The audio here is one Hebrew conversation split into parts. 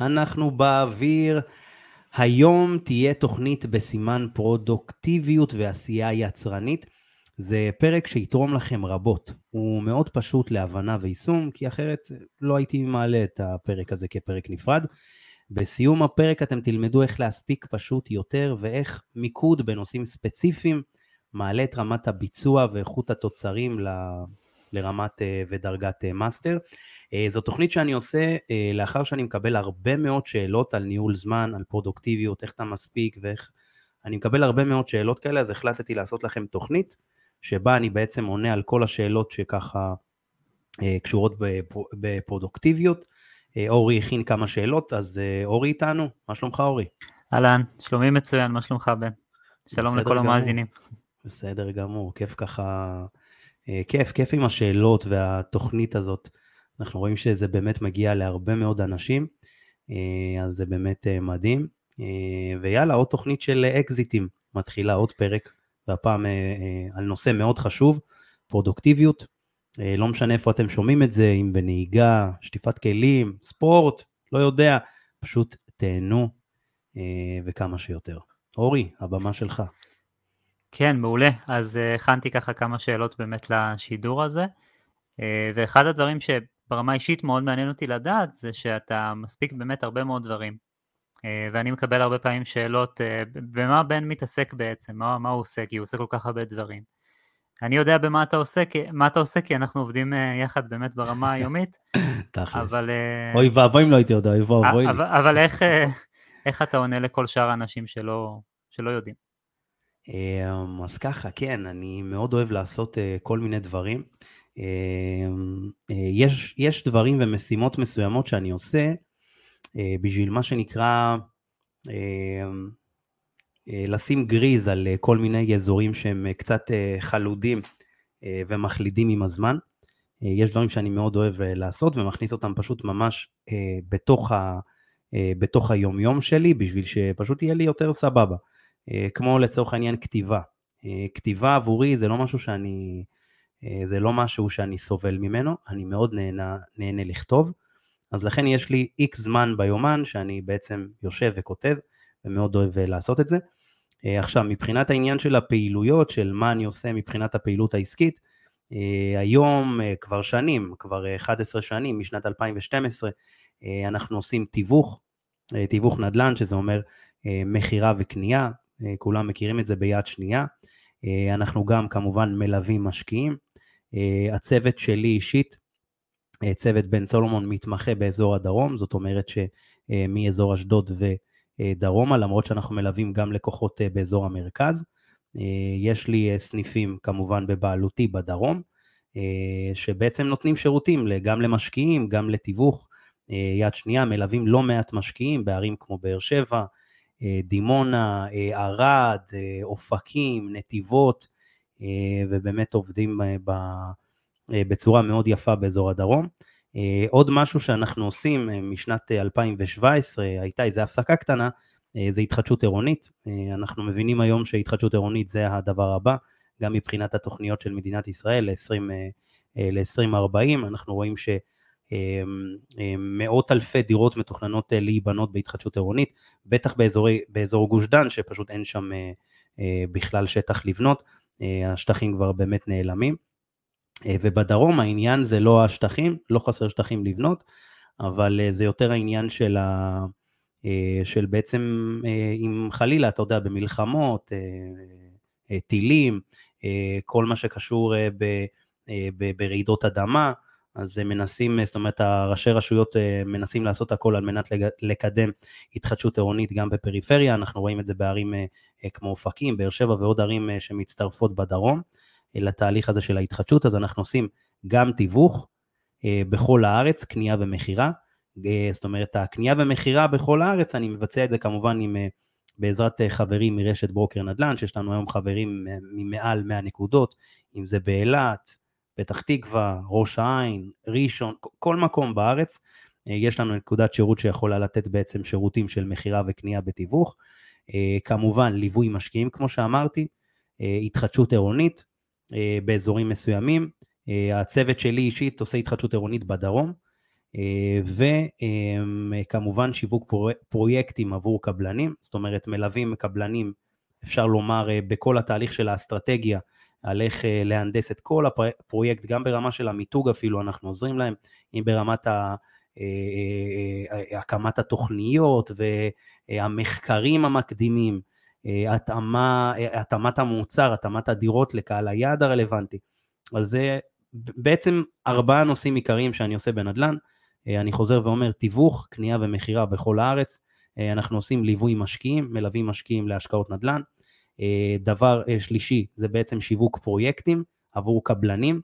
אנחנו באוויר. היום תהיה תוכנית בסימן פרודוקטיביות ועשייה יצרנית. זה פרק שיתרום לכם רבות. הוא מאוד פשוט להבנה ויישום, כי אחרת לא הייתי מעלה את הפרק הזה כפרק נפרד. בסיום הפרק אתם תלמדו איך להספיק פשוט יותר ואיך מיקוד בנושאים ספציפיים מעלה את רמת הביצוע ואיכות התוצרים ל... לרמת אה, ודרגת אה, מאסטר. אה, זו תוכנית שאני עושה לאחר שאני מקבל הרבה מאוד שאלות על ניהול זמן, על פרודוקטיביות, איך אתה מספיק ואיך... אני מקבל הרבה מאוד שאלות כאלה, אז החלטתי לעשות לכם תוכנית שבה אני בעצם עונה על כל השאלות שככה קשורות בפרודוקטיביות. אורי הכין כמה שאלות, אז אורי איתנו, מה שלומך אורי? אהלן, שלומי מצוין, מה שלומך בן? שלום לכל גמור. המאזינים. בסדר גמור, כיף ככה, אה, כיף, כיף עם השאלות והתוכנית הזאת. אנחנו רואים שזה באמת מגיע להרבה מאוד אנשים, אה, אז זה באמת אה, מדהים. ויאללה, עוד תוכנית של אקזיטים, מתחילה עוד פרק, והפעם על נושא מאוד חשוב, פרודוקטיביות. לא משנה איפה אתם שומעים את זה, אם בנהיגה, שטיפת כלים, ספורט, לא יודע, פשוט תהנו וכמה שיותר. אורי, הבמה שלך. כן, מעולה. אז הכנתי ככה כמה שאלות באמת לשידור הזה, ואחד הדברים שברמה אישית מאוד מעניין אותי לדעת זה שאתה מספיק באמת הרבה מאוד דברים. Uh, ואני מקבל הרבה פעמים שאלות, uh, במה בן מתעסק בעצם, מה, מה הוא עושה, כי הוא עושה כל כך הרבה דברים. אני יודע במה אתה עושה, כי, מה אתה עושה, כי אנחנו עובדים uh, יחד באמת ברמה היומית. תכלס. אבל... אוי ואבוי אם לא הייתי יודע, אוי ואבוי. אבל, אבל איך, איך אתה עונה לכל שאר האנשים שלא, שלא יודעים? אז ככה, כן, אני מאוד אוהב לעשות אה, כל מיני דברים. אמ, אה, יש, יש דברים ומשימות מסוימות שאני עושה אה, בשביל מה שנקרא אמ, לשים גריז על כל מיני אזורים שהם קצת חלודים ומחלידים עם הזמן. יש דברים שאני מאוד אוהב לעשות ומכניס אותם פשוט ממש בתוך, ה, בתוך היומיום שלי בשביל שפשוט יהיה לי יותר סבבה. אה, כמו לצורך העניין כתיבה. אה, כתיבה עבורי זה לא משהו שאני, אה, זה לא משהו שאני סובל ממנו, אני מאוד נהנה, נהנה לכתוב, אז לכן יש לי איקס זמן ביומן שאני בעצם יושב וכותב, ומאוד אוהב לעשות את זה. עכשיו, מבחינת העניין של הפעילויות, של מה אני עושה מבחינת הפעילות העסקית, היום כבר שנים, כבר 11 שנים, משנת 2012, אנחנו עושים תיווך, תיווך נדל"ן, שזה אומר מכירה וקנייה, אה, כולם מכירים את זה ביד שנייה. אה, אנחנו גם כמובן מלווים משקיעים. אה, הצוות שלי אישית, צוות בן סולומון מתמחה באזור הדרום, זאת אומרת שמאזור אשדוד ודרומה, למרות שאנחנו מלווים גם לקוחות באזור המרכז. יש לי סניפים כמובן בבעלותי בדרום, שבעצם נותנים שירותים גם למשקיעים, גם לתיווך. יד שנייה, מלווים לא מעט משקיעים בערים כמו באר שבע, אה, דימונה, אה, ערד, אה, אופקים, נתיבות, ובאמת עובדים בצורה מאוד יפה באזור הדרום. עוד משהו שאנחנו עושים משנת 2017, הייתה איזו הפסקה קטנה, זה התחדשות עירונית. אנחנו מבינים היום שהתחדשות עירונית זה הדבר הבא, גם מבחינת התוכניות של מדינת ישראל ל-2040, אנחנו רואים ש... מאות אלפי דירות מתוכננות אה, להיבנות בהתחדשות עירונית, בטח באזורי, באזור גוש דן שפשוט אין שם אה, אה, בכלל שטח לבנות, השטחים כבר באמת נעלמים. ובדרום העניין זה לא השטחים, לא חסר שטחים לבנות, אבל זה יותר העניין של, ה, של בעצם אם חלילה, אתה יודע, במלחמות, טילים, כל מה שקשור ברעידות אדמה, אז מנסים, זאת אומרת, הראשי רשויות אה, מנסים לעשות הכל על מנת לקדם התחדשות עירונית גם בפריפריה, אנחנו רואים את זה בערים אה, אה, כמו אופקים, באר שבע ועוד ערים שמצטרפות בדרום לתהליך הזה של ההתחדשות, אז אנחנו עושים גם תיווך בכל הארץ, קנייה ומכירה, זאת אומרת, הקנייה ומכירה בכל הארץ, אני מבצע את זה כמובן עם, בעזרת חברים מרשת ברוקר נדל"ן, שיש לנו היום חברים ממעל 100 נקודות, אם זה באילת, פתח תקווה, ראש העין, ראשון, כל מקום בארץ, אה, יש לנו נקודת שירות שיכולה לתת בעצם שירותים של מכירה וקנייה בתיווך. אה, כמובן, ליווי משקיעים, כמו שאמרתי, אה, התחדשות עירונית באזורים מסוימים. הצוות שלי אישית עושה התחדשות עירונית בדרום. וכמובן שיווק פרויקטים עבור קבלנים, זאת אומרת מלווים קבלנים, אפשר לומר בכל התהליך של האסטרטגיה, על איך להנדס את כל הפרויקט, גם ברמה של המיתוג אפילו, אנחנו עוזרים להם, אם ברמת ה... הקמת התוכניות והמחקרים המקדימים, התאמה, התאמת המוצר, התאמת הדירות לקהל היעד הרלוונטי. אז זה בעצם ארבעה נושאים עיקריים שאני עושה בנדל"ן. אני חוזר ואומר, תיווך, קנייה ומכירה בכל הארץ. אנחנו עושים ליווי משקיעים, מלווים משקיעים להשקעות נדל"ן. דבר שלישי זה בעצם שיווק פרויקטים עבור קבלנים.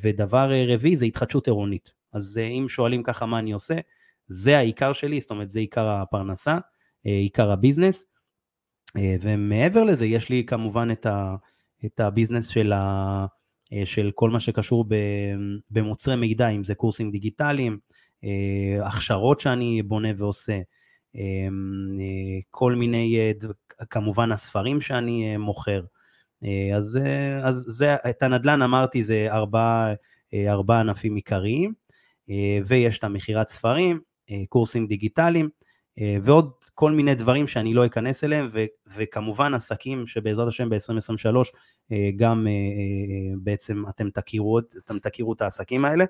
ודבר רביעי זה התחדשות עירונית. אז אם שואלים ככה מה אני עושה, זה העיקר שלי, זאת אומרת זה עיקר הפרנסה, עיקר ה business. ומעבר לזה יש לי כמובן את, ה, את ה business של, ה, של כל מה שקשור במוצרי מידע, אם זה קורסים דיגיטליים, הכשרות שאני בונה ועושה, כל מיני, כמובן הספרים שאני מוכר. אז, אז זה, את הנדל"ן אמרתי זה ארבעה ארבע ענפים עיקריים, ויש את המכירת ספרים, קורסים דיגיטליים, ועוד כל מיני דברים שאני לא אכנס אליהם, ו, וכמובן עסקים שבעזרת השם ב-2023 אה, גם אה, אה, בעצם אתם תכירו, אתם תכירו את העסקים האלה.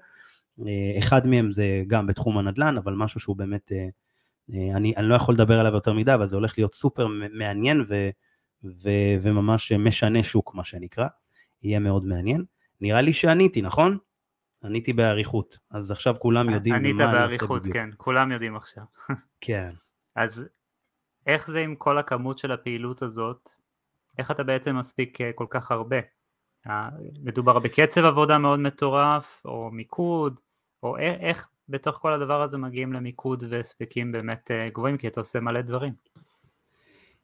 אחד מהם זה גם בתחום הנדל"ן, אבל משהו שהוא באמת, אני, אני לא יכול לדבר עליו יותר מדי, אבל זה הולך להיות סופר מעניין ו, ו, וממש משנה שוק, מה שנקרא. יהיה מאוד מעניין. נראה לי שעניתי, נכון? עניתי באריכות, אז עכשיו כולם יודעים במה אני עושה בדיוק. ענית באריכות, כן, כולם יודעים עכשיו. כן. אז איך זה עם כל הכמות של הפעילות הזאת, איך אתה בעצם מספיק אה, כל כך הרבה? אה, מדובר בקצב עבודה מאוד מטורף, או מיקוד, או איך בתוך כל הדבר הזה מגיעים למיקוד והספקים באמת אה, גבוהים, כי אתה עושה מלא דברים.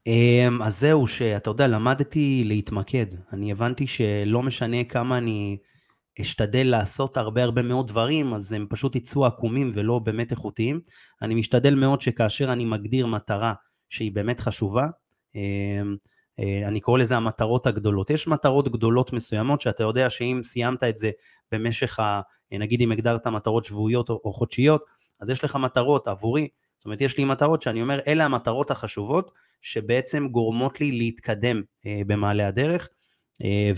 אמ, אז זהו, שאתה יודע, למדתי להתמקד. אני הבנתי שלא משנה כמה אני אשתדל לעשות הרבה הרבה מאוד דברים, אז הם פשוט יצאו עקומים ולא באמת איכותיים. אני משתדל מאוד שכאשר אני מגדיר מטרה שהיא באמת חשובה, אמ, אה, אני קורא לזה המטרות הגדולות. יש מטרות גדולות מסוימות שאתה יודע שאם סיימת את זה במשך, ה, נגיד אם הגדרת מטרות שבועיות או, חודשיות, אז יש לך מטרות עבורי, זאת אומרת יש לי מטרות שאני אומר אלה המטרות החשובות שבעצם גורמות לי להתקדם אה, במעלה הדרך, אה,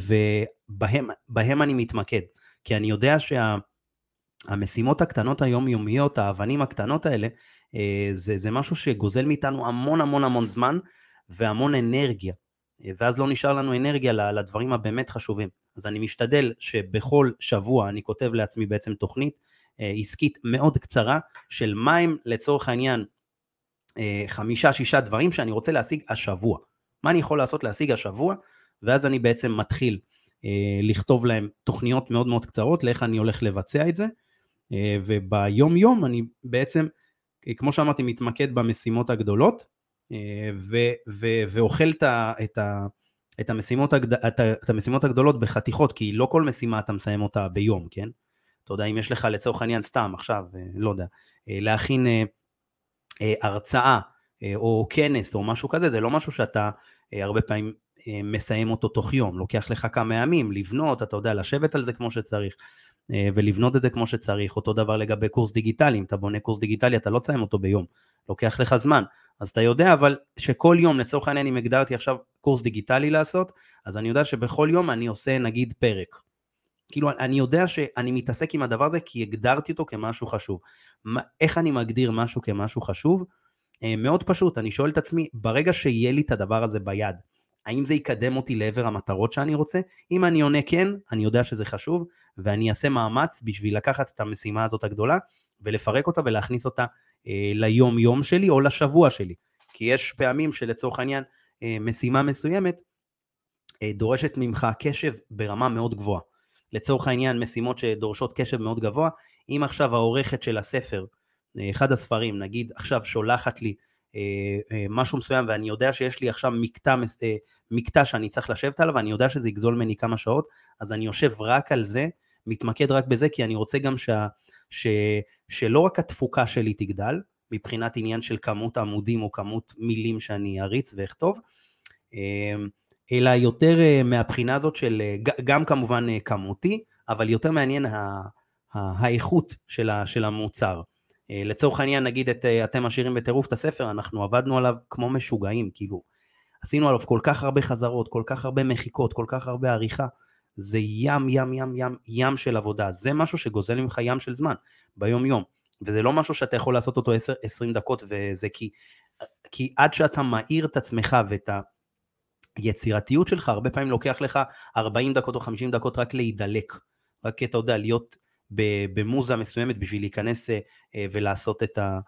ובהם אני מתמקד, כי אני יודע שהמשימות שה, הקטנות היומיומיות, האבנים הקטנות האלה, אה, זה, זה משהו שגוזל מאיתנו המון המון המון זמן והמון אנרגיה, ואז לא נשאר לנו אנרגיה לדברים הבאמת חשובים. אז אני משתדל שבכל שבוע אני כותב לעצמי בעצם תוכנית עסקית מאוד קצרה של מים לצורך העניין חמישה שישה דברים שאני רוצה להשיג השבוע. מה אני יכול לעשות להשיג השבוע ואז אני בעצם מתחיל אה, לכתוב להם תוכניות מאוד מאוד קצרות לאיך אני הולך לבצע את זה, אה, וביום יום אני בעצם, אה, כמו שאמרתי, מתמקד במשימות הגדולות, אה, ו, ו, ואוכל את, ה, את, ה, את, המשימות הגד, את, ה, את המשימות הגדולות בחתיכות, כי לא כל משימה אתה מסיים אותה ביום, כן? אתה יודע, אם יש לך לצורך העניין סתם עכשיו, אה, לא יודע, אה, להכין אה, אה, הרצאה אה, או כנס או משהו כזה, זה לא משהו שאתה אה, הרבה פעמים אה, מסיים אותו תוך יום, לוקח לך כמה ימים לבנות, אתה יודע, לשבת על זה כמו שצריך אה, ולבנות את זה כמו שצריך, אותו דבר לגבי קורס דיגיטלי, אם אתה בונה קורס דיגיטלי אתה לא תסיים אותו ביום, לוקח לך זמן, אז אתה יודע אבל שכל יום, לצורך העניין אם הגדרתי עכשיו קורס דיגיטלי לעשות, אז אני יודע שבכל יום אני עושה נגיד פרק, כאילו אני יודע שאני מתעסק עם הדבר הזה כי הגדרתי אותו כמשהו חשוב. מה, איך אני מגדיר משהו כמשהו חשוב? אה, מאוד פשוט, אני שואל את עצמי, ברגע שיהיה לי את הדבר הזה ביד, האם זה יקדם אותי לעבר המטרות שאני רוצה? אם אני עונה כן, אני יודע שזה חשוב, ואני אעשה מאמץ בשביל לקחת את המשימה הזאת הגדולה, ולפרק אותה ולהכניס אותה ליום יום שלי או לשבוע שלי. כי יש פעמים שלצורך העניין אה, משימה מסוימת אה, דורשת ממך קשב ברמה מאוד גבוהה. לצורך העניין משימות שדורשות קשב מאוד גבוה, אם עכשיו העורכת של הספר, אה, אחד הספרים, נגיד עכשיו שולחת לי אה, אה, משהו מסוים ואני יודע שיש לי עכשיו מקטע, אה, מקטע שאני צריך לשבת עליו ואני יודע שזה יגזול ממני כמה שעות, אז אני יושב רק על זה, מתמקד רק בזה, כי אני רוצה גם שה, ש, שלא רק התפוקה שלי תגדל, מבחינת עניין של כמות עמודים או כמות מילים שאני אריץ ואכתוב, אלא יותר מהבחינה הזאת של, גם כמובן כמותי, אבל יותר מעניין האיכות של המוצר. אה, לצורך העניין, נגיד את אה, אתם עשירים בטירוף את הספר, אנחנו עבדנו עליו כמו משוגעים, כאילו, עשינו עליו כל כך הרבה חזרות, כל כך הרבה מחיקות, כל כך הרבה עריכה, זה ים ים ים ים ים של עבודה, זה משהו שגוזל ממך ים של זמן, ביום יום, וזה לא משהו שאתה יכול לעשות אותו 10-20 דקות, וזה כי, כי עד שאתה מאיר את עצמך ואת היצירתיות שלך, הרבה פעמים לוקח לך 40 דקות או 50 דקות רק להידלק, רק אתה יודע, להיות במוזה מסוימת בשביל להיכנס אה, ולעשות את, ה,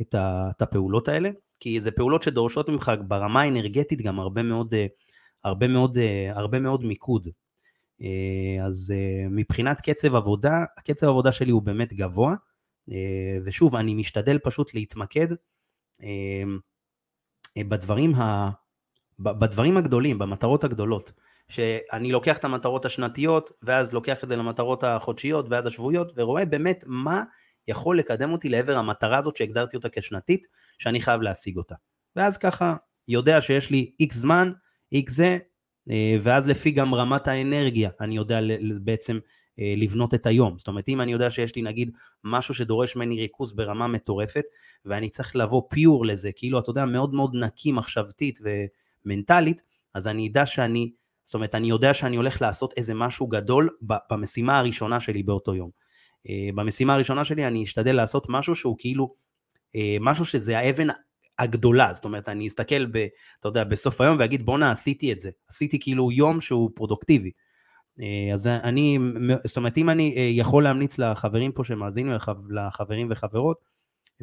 את, ה, את הפעולות האלה, כי זה פעולות שדורשות ממך ברמה האנרגטית גם הרבה מאוד, אה, הרבה מאוד, אה, הרבה מאוד מיקוד. אז מבחינת קצב עבודה, הקצב העבודה שלי הוא באמת גבוה, ושוב, אני משתדל פשוט להתמקד בדברים, ה, בדברים הגדולים, במטרות הגדולות. שאני לוקח את המטרות השנתיות, ואז לוקח את זה למטרות החודשיות, ואז השבועיות, ורואה באמת מה יכול לקדם אותי לעבר המטרה הזאת שהגדרתי אותה כשנתית, שאני חייב להשיג אותה. ואז ככה, יודע שיש לי איקס זמן, איקס זה, אה, ואז לפי גם רמת האנרגיה, אני יודע בעצם אה, לבנות את היום. זאת אומרת, אם אני יודע שיש לי נגיד משהו שדורש ממני ריכוז ברמה מטורפת, ואני צריך לבוא פיור לזה, כאילו, אתה יודע, מאוד מאוד נקי מחשבתית ומנטלית, אז אני אדע שאני זאת אומרת, אני יודע שאני הולך לעשות איזה משהו גדול במשימה הראשונה שלי באותו יום. אה, במשימה הראשונה שלי אני אשתדל לעשות משהו שהוא כאילו, אה, משהו שזה האבן הגדולה, זאת אומרת, אני אסתכל, ב, אתה יודע, בסוף היום ואגיד, בואנה, עשיתי את זה. עשיתי כאילו יום שהוא פרודוקטיבי. אה, אז אני, זאת אומרת, אם אני יכול להמליץ לחברים פה שמאזינים, לחברים וחברות,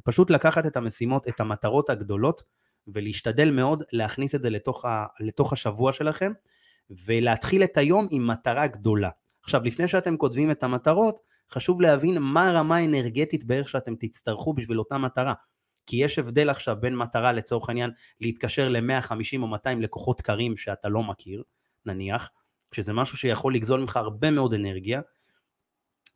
פשוט לקחת את המשימות, את המטרות הגדולות, ולהשתדל מאוד להכניס את זה לתוך, ה, לתוך השבוע שלכם, ולהתחיל את היום עם מטרה גדולה. עכשיו, לפני שאתם כותבים את המטרות, חשוב להבין מה הרמה האנרגטית בערך שאתם תצטרכו בשביל אותה מטרה. כי יש הבדל עכשיו בין מטרה לצורך העניין להתקשר ל-150 או 200 לקוחות קרים שאתה לא מכיר, נניח, שזה משהו שיכול לגזול ממך הרבה מאוד אנרגיה.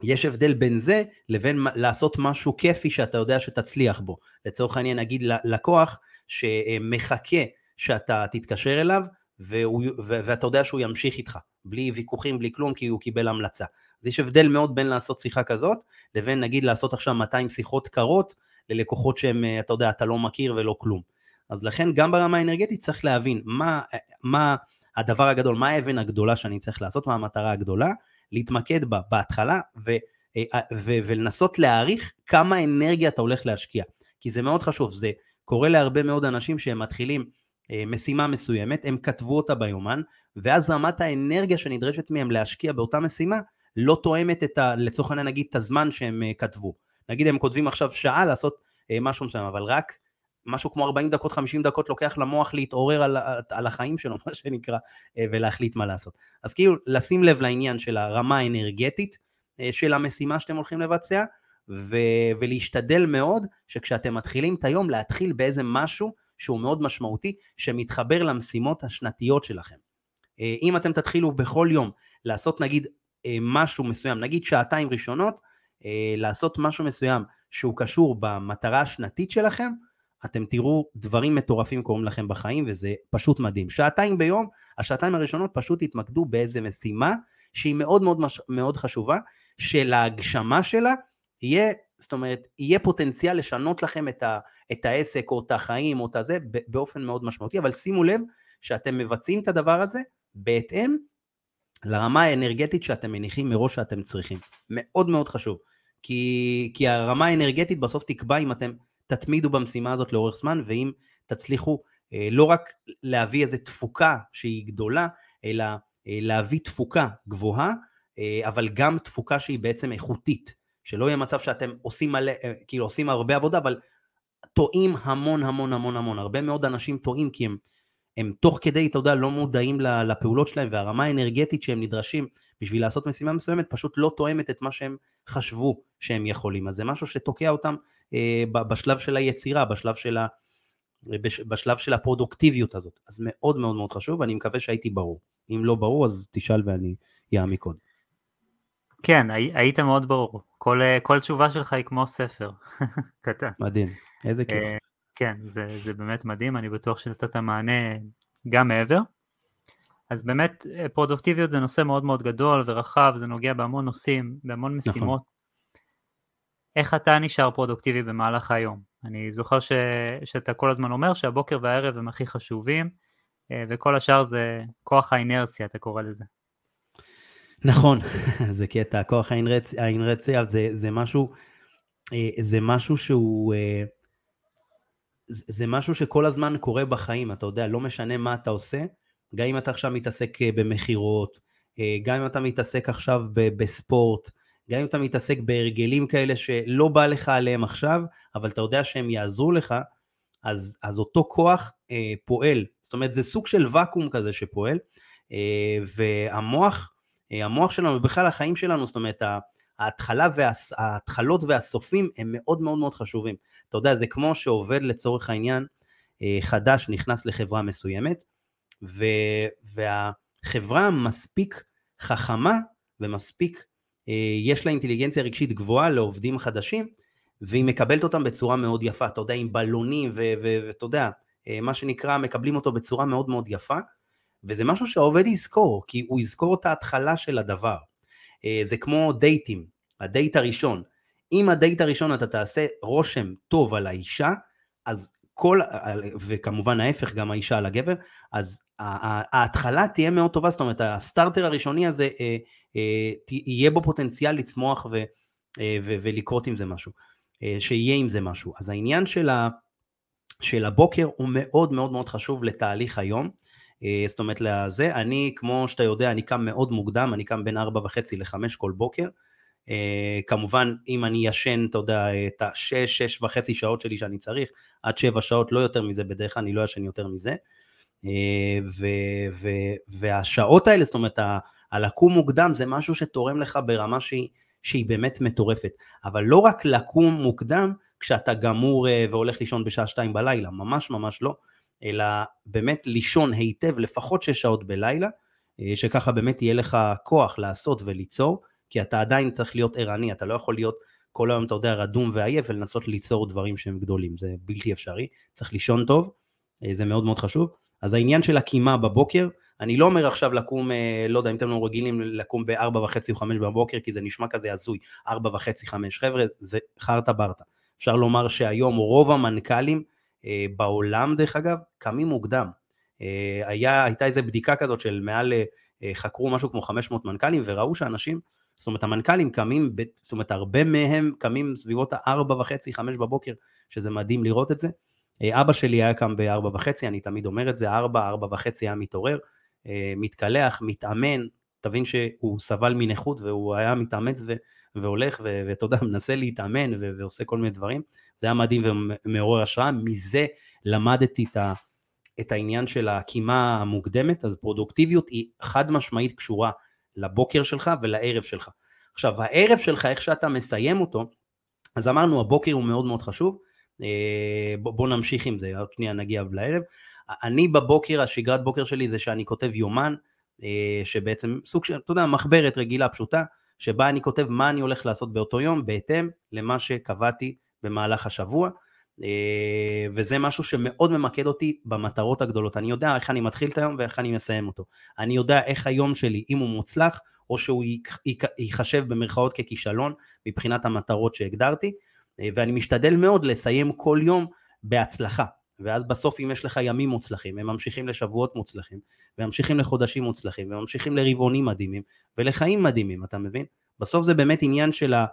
יש הבדל בין זה לבין לעשות משהו כיפי שאתה יודע שתצליח בו. לצורך העניין נגיד לקוח שמחכה שאתה תתקשר אליו ואתה יודע שהוא ימשיך איתך, בלי ויכוחים, בלי כלום, כי הוא קיבל המלצה. אז יש הבדל מאוד בין לעשות שיחה כזאת, לבין נגיד לעשות עכשיו 200 שיחות קרות ללקוחות שהם, אתה יודע, אתה לא מכיר ולא כלום. אז לכן גם ברמה האנרגטית צריך להבין מה, מה הדבר הגדול, מה האבן הגדולה שאני צריך לעשות, מה המטרה הגדולה, להתמקד בה בהתחלה ו, ו, ו, ולנסות להעריך כמה אנרגיה אתה הולך להשקיע. כי זה מאוד חשוב, זה קורה להרבה מאוד אנשים שהם מתחילים אה, משימה מסוימת, הם כתבו אותה ביומן, ואז רמת האנרגיה שנדרשת מהם להשקיע באותה משימה לא תואמת את ה, לצורך העניין נגיד את הזמן שהם אה, כתבו. נגיד הם כותבים עכשיו שעה לעשות אה, משהו מסוים, אבל רק משהו כמו 40 דקות, 50 דקות לוקח למוח להתעורר על, על החיים שלו, מה שנקרא, ולהחליט מה לעשות. אז כאילו לשים לב לעניין של הרמה האנרגטית של המשימה שאתם הולכים לבצע, ו, ולהשתדל מאוד שכשאתם מתחילים את היום להתחיל באיזה משהו שהוא מאוד משמעותי, שמתחבר למשימות השנתיות שלכם. אה, אם אתם תתחילו בכל יום לעשות נגיד אה, משהו מסוים, נגיד שעתיים ראשונות, אה, לעשות משהו מסוים שהוא קשור במטרה השנתית שלכם, אתם תראו דברים מטורפים קורים לכם בחיים וזה פשוט מדהים. שעתיים ביום, השעתיים הראשונות פשוט תתמקדו באיזה משימה שהיא מאוד מאוד, מאוד חשובה, שלהגשמה שלה יהיה זאת אומרת, יהיה פוטנציאל לשנות לכם את, ה, את העסק או את החיים או את הזה באופן מאוד משמעותי, אבל שימו לב שאתם מבצעים את הדבר הזה בהתאם לרמה האנרגטית שאתם מניחים מראש שאתם צריכים. מאוד מאוד חשוב, כי, כי הרמה האנרגטית בסוף תקבע אם אתם תתמידו במשימה הזאת לאורך זמן, ואם תצליחו אה, לא רק להביא איזו תפוקה שהיא גדולה, אלא אה, להביא תפוקה גבוהה, אה, אבל גם תפוקה שהיא בעצם איכותית. שלא יהיה מצב שאתם עושים מלא, כאילו עושים הרבה עבודה, אבל טועים המון המון המון המון. הרבה מאוד אנשים טועים כי הם, הם תוך כדי, אתה יודע, לא מודעים לפעולות שלהם, והרמה האנרגטית שהם נדרשים בשביל לעשות משימה מסוימת פשוט לא תואמת את מה שהם חשבו שהם יכולים. אז זה משהו שתוקע אותם אה, בשלב של היצירה, בשלב של, ה, בשלב של הפרודוקטיביות הזאת. אז מאוד מאוד מאוד חשוב, ואני מקווה שהייתי ברור. אם לא ברור, אז תשאל ואני אעמיק עוד. כן, היית מאוד ברור. כל, כל תשובה שלך היא כמו ספר. קטן. מדהים, איזה כיף. אה, כן, זה, זה באמת מדהים, אני בטוח שנתת מענה גם מעבר. אז באמת פרודוקטיביות זה נושא מאוד מאוד גדול ורחב, זה נוגע בהמון נושאים, בהמון נכון. משימות. נכון. איך אתה נשאר פרודוקטיבי במהלך היום? אני זוכר ש, שאתה כל הזמן אומר שהבוקר והערב הם הכי חשובים, אה, וכל השאר זה כוח האינרציה, אתה קורא לזה. נכון, זה קטע, כוח האינרציה זה, זה משהו, אה, זה משהו שהוא, אה, זה משהו שכל הזמן קורה בחיים, אתה יודע, לא משנה מה אתה עושה, גם אם אתה עכשיו מתעסק במכירות, גם אם אתה מתעסק עכשיו בספורט, גם אם אתה מתעסק בהרגלים כאלה שלא בא לך עליהם עכשיו, אבל אתה יודע שהם יעזרו לך, אז, אז אותו כוח אה, פועל. זאת אומרת, זה סוג של ואקום כזה שפועל, אה, והמוח, אה, המוח שלנו, ובכלל החיים שלנו, זאת אומרת, ההתחלה והס, ההתחלות והסופים הם מאוד מאוד מאוד חשובים. אתה יודע, זה כמו שעובד לצורך העניין אה, חדש נכנס לחברה מסוימת, ו, והחברה מספיק חכמה ומספיק אה, יש לה אינטליגנציה רגשית גבוהה לעובדים חדשים, והיא מקבלת אותם בצורה מאוד יפה, אתה יודע, עם בלונים, ואתה יודע, אה, מה שנקרא, מקבלים אותו בצורה מאוד מאוד יפה, וזה משהו שהעובד יזכור, כי הוא יזכור את ההתחלה של הדבר. אה, זה כמו דייטים, הדייט הראשון. אם הדייט הראשון אתה תעשה רושם טוב על האישה, אז כל, וכמובן ההפך, גם האישה על הגבר, אז ההתחלה תהיה מאוד טובה, זאת אומרת, הסטארטר הראשוני הזה, אה, אה, יהיה בו פוטנציאל לצמוח ו, אה, ו, ולקרות עם זה משהו, שיהיה עם זה משהו. אז העניין של, ה, של הבוקר הוא מאוד מאוד מאוד חשוב לתהליך היום. זאת אומרת לזה, אני כמו שאתה יודע, אני קם מאוד מוקדם, אני קם בין ארבע וחצי לחמש כל בוקר. כמובן, אם אני ישן, אתה יודע, את השש, שש וחצי שעות שלי שאני צריך, עד שבע שעות, לא יותר מזה, בדרך כלל אני לא ישן יותר מזה. ו, ו, והשעות האלה, זאת אומרת, הלקום מוקדם זה משהו שתורם לך ברמה שהיא, שהיא באמת מטורפת. אבל לא רק לקום מוקדם כשאתה גמור אה, והולך לישון בשעה שתיים בלילה, ממש ממש לא, אלא באמת לישון היטב לפחות שש שעות בלילה, אה, שככה באמת יהיה לך כוח לעשות וליצור, כי אתה עדיין צריך להיות ערני, אתה לא יכול להיות כל היום, אתה יודע, רדום ועייף ולנסות ליצור דברים שהם גדולים, זה בלתי אפשרי, צריך לישון טוב, אה, זה מאוד מאוד חשוב. אז העניין של הקימה בבוקר, אני לא אומר עכשיו לקום, אה, לא יודע אם אתם לא רגילים לקום ב-4 וחצי או 5 בבוקר, כי זה נשמע כזה הזוי, 4 וחצי, 5, חבר'ה, זה חרטה ברטה. אפשר לומר שהיום רוב המנכ"לים אה, בעולם, דרך אגב, קמים מוקדם. אה, היה, הייתה איזו בדיקה כזאת של מעל, חקרו משהו כמו 500 מנכ"לים, וראו שאנשים, זאת אומרת המנכ"לים קמים, זאת אומרת הרבה מהם קמים סביבות ה-4 וחצי, 5 בבוקר, שזה מדהים לראות את זה. אה, אבא שלי היה קם ב-4 וחצי, אני תמיד אומר את זה, 4, 4 וחצי היה מתעורר, אה, מתקלח, מתאמן, תבין שהוא סבל מנכות והוא היה מתאמץ ו- והולך ואתה יודע, מנסה להתאמן ו- ועושה כל מיני דברים. זה היה מדהים ומעורר השראה, מזה למדתי את, ה- את העניין של הקימה המוקדמת, אז פרודוקטיביות היא חד משמעית קשורה לבוקר שלך ולערב שלך. עכשיו, הערב שלך, איך שאתה מסיים אותו, אז אמרנו, הבוקר הוא מאוד מאוד חשוב, אה, בוא, בוא נמשיך עם זה, עוד שנייה נגיע לערב. אני בבוקר, השגרת בוקר שלי זה שאני כותב יומן, אה, שבעצם סוג של, אתה יודע, מחברת רגילה פשוטה, שבה אני כותב מה אני הולך לעשות באותו יום, בהתאם למה שקבעתי במהלך השבוע, אה, וזה משהו שמאוד ממקד אותי במטרות הגדולות. אני יודע איך אני מתחיל את היום ואיך אני מסיים אותו. אני יודע איך היום שלי, אם הוא מוצלח, או שהוא ייחשב במרכאות ככישלון מבחינת המטרות שהגדרתי, ואני משתדל מאוד לסיים כל יום בהצלחה. ואז בסוף אם יש לך ימים מוצלחים, הם ממשיכים לשבועות מוצלחים, וממשיכים לחודשים מוצלחים, וממשיכים לרבעונים מדהימים, ולחיים מדהימים, אתה מבין? בסוף זה באמת עניין של ה...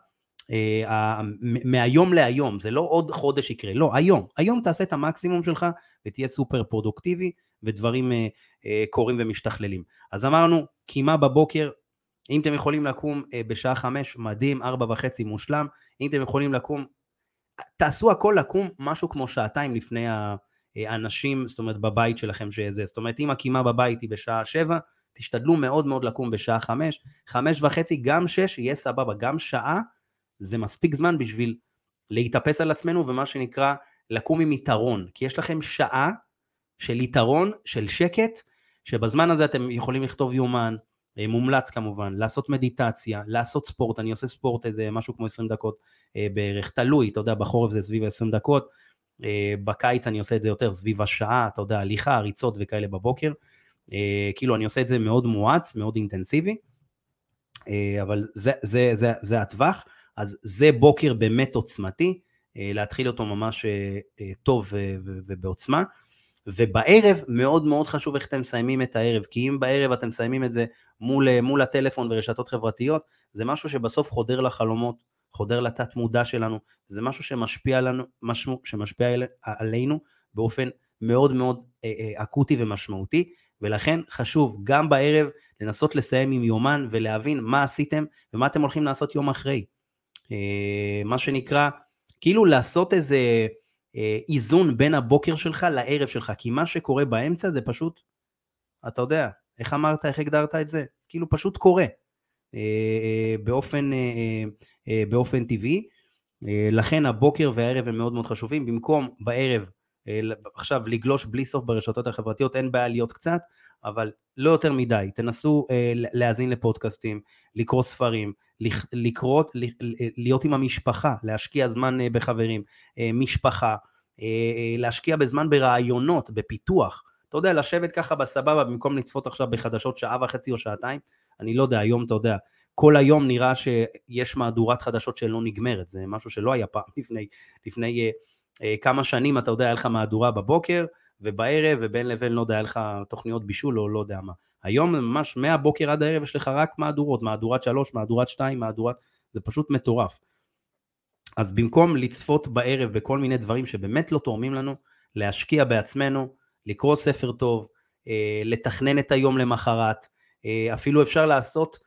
אה, ה... מהיום להיום, זה לא עוד חודש יקרה, לא, היום, היום תעשה את המקסימום שלך ותהיה סופר פרודוקטיבי ודברים אה, אה, קורים ומשתכללים. אז אמרנו, קימה בבוקר, אם אתם יכולים לקום אה, בשעה חמש, מדהים, ארבע וחצי מושלם, אם אתם יכולים לקום תעשו הכל לקום משהו כמו שעתיים לפני האנשים, זאת אומרת בבית שלכם שזה, זאת אומרת אם הקימה בבית היא בשעה שבע, תשתדלו מאוד מאוד לקום בשעה חמש, חמש וחצי, גם שש, יהיה סבבה, גם שעה זה מספיק זמן בשביל להתאפס על עצמנו ומה שנקרא לקום עם יתרון, כי יש לכם שעה של יתרון, של שקט, שבזמן הזה אתם יכולים לכתוב יומן, אה, מומלץ כמובן, לעשות מדיטציה, לעשות ספורט, אני עושה ספורט איזה משהו כמו 20 דקות אה, בערך, תלוי, אתה יודע, בחורף זה סביב 20 דקות, אה, בקיץ אני עושה את זה יותר סביב השעה, אתה יודע, הליכה, ריצות וכאלה בבוקר, כאילו אני עושה את זה מאוד מואץ, מאוד אינטנסיבי, אבל זה, זה, זה, זה הטווח. אז זה בוקר באמת עוצמתי, להתחיל אותו ממש טוב ובעוצמה. ובערב מאוד מאוד חשוב איך אתם מסיימים את הערב, כי אם בערב אתם מסיימים את זה מול, מול הטלפון ורשתות חברתיות, זה משהו שבסוף חודר לחלומות, חודר לתת מודע שלנו, זה משהו שמשפיע, עלינו, משהו שמשפיע עלינו באופן מאוד מאוד אה, אה, אקוטי ומשמעותי, ולכן חשוב גם בערב לנסות לסיים עם יומן ולהבין מה עשיתם ומה אתם הולכים לעשות יום אחרי. אה, מה שנקרא, כאילו לעשות איזה איזון בין הבוקר שלך לערב שלך, כי מה שקורה באמצע זה פשוט, אתה יודע, איך אמרת, איך הגדרת את זה? כאילו פשוט קורה. באופן, באופן טבעי. לכן הבוקר והערב הם מאוד מאוד חשובים. במקום בערב אה, עכשיו לגלוש בלי סוף ברשתות החברתיות, אין בעיה להיות קצת, אבל לא יותר מדי, תנסו אה, להאזין לפודקאסטים, לקרוא ספרים, לקרוא, להיות עם המשפחה, להשקיע זמן אה, בחברים, משפחה, להשקיע בזמן ברעיונות, בפיתוח, אתה יודע, לשבת ככה בסבבה במקום לצפות עכשיו בחדשות שעה וחצי או שעתיים, אני לא יודע, היום אתה יודע, כל היום נראה שיש מהדורת חדשות שלא נגמרת, זה משהו שלא היה פעם לפני, לפני אה, כמה שנים אתה יודע, היה לך מהדורה בבוקר ובערב, ובין לבין, לא יודע, היה לך תוכניות בישול או לא יודע מה. היום ממש מהבוקר עד הערב יש לך רק מהדורות, מהדורת שלוש, מהדורת שתיים, מהדורת... זה פשוט מטורף. אז במקום לצפות בערב בכל מיני דברים שבאמת לא תורמים לנו, להשקיע בעצמנו, לקרוא ספר טוב, אה, לתכנן את היום למחרת, אה, אפילו אפשר לעשות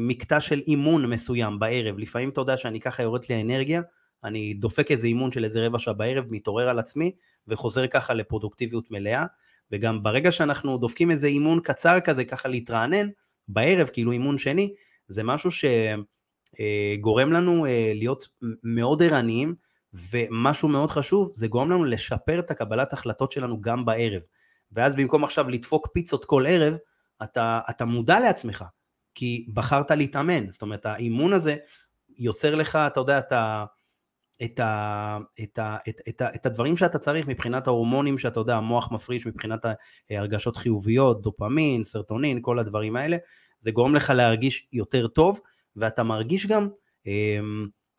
מקטע של אימון מסוים בערב, לפעמים אתה יודע שאני ככה יורדת לי האנרגיה, אני דופק איזה אימון של איזה רבע שעה בערב, מתעורר על עצמי וחוזר ככה לפרודוקטיביות מלאה, וגם ברגע שאנחנו דופקים איזה אימון קצר כזה, ככה להתרענן, בערב, כאילו אימון שני, זה משהו שגורם לנו אה, להיות מאוד ערניים, ומשהו מאוד חשוב, זה גורם לנו לשפר את הקבלת החלטות שלנו גם בערב. ואז במקום עכשיו לדפוק פיצות כל ערב, אתה, אתה מודע לעצמך, כי בחרת להתאמן. זאת אומרת, האימון הזה יוצר לך, אתה יודע, את ה... את, ה, את, ה, את, את, ה, את הדברים שאתה צריך מבחינת ההורמונים שאתה יודע, המוח מפריש מבחינת הרגשות חיוביות, דופמין, סרטונין, כל הדברים האלה, זה גורם לך להרגיש יותר טוב, ואתה מרגיש גם אה,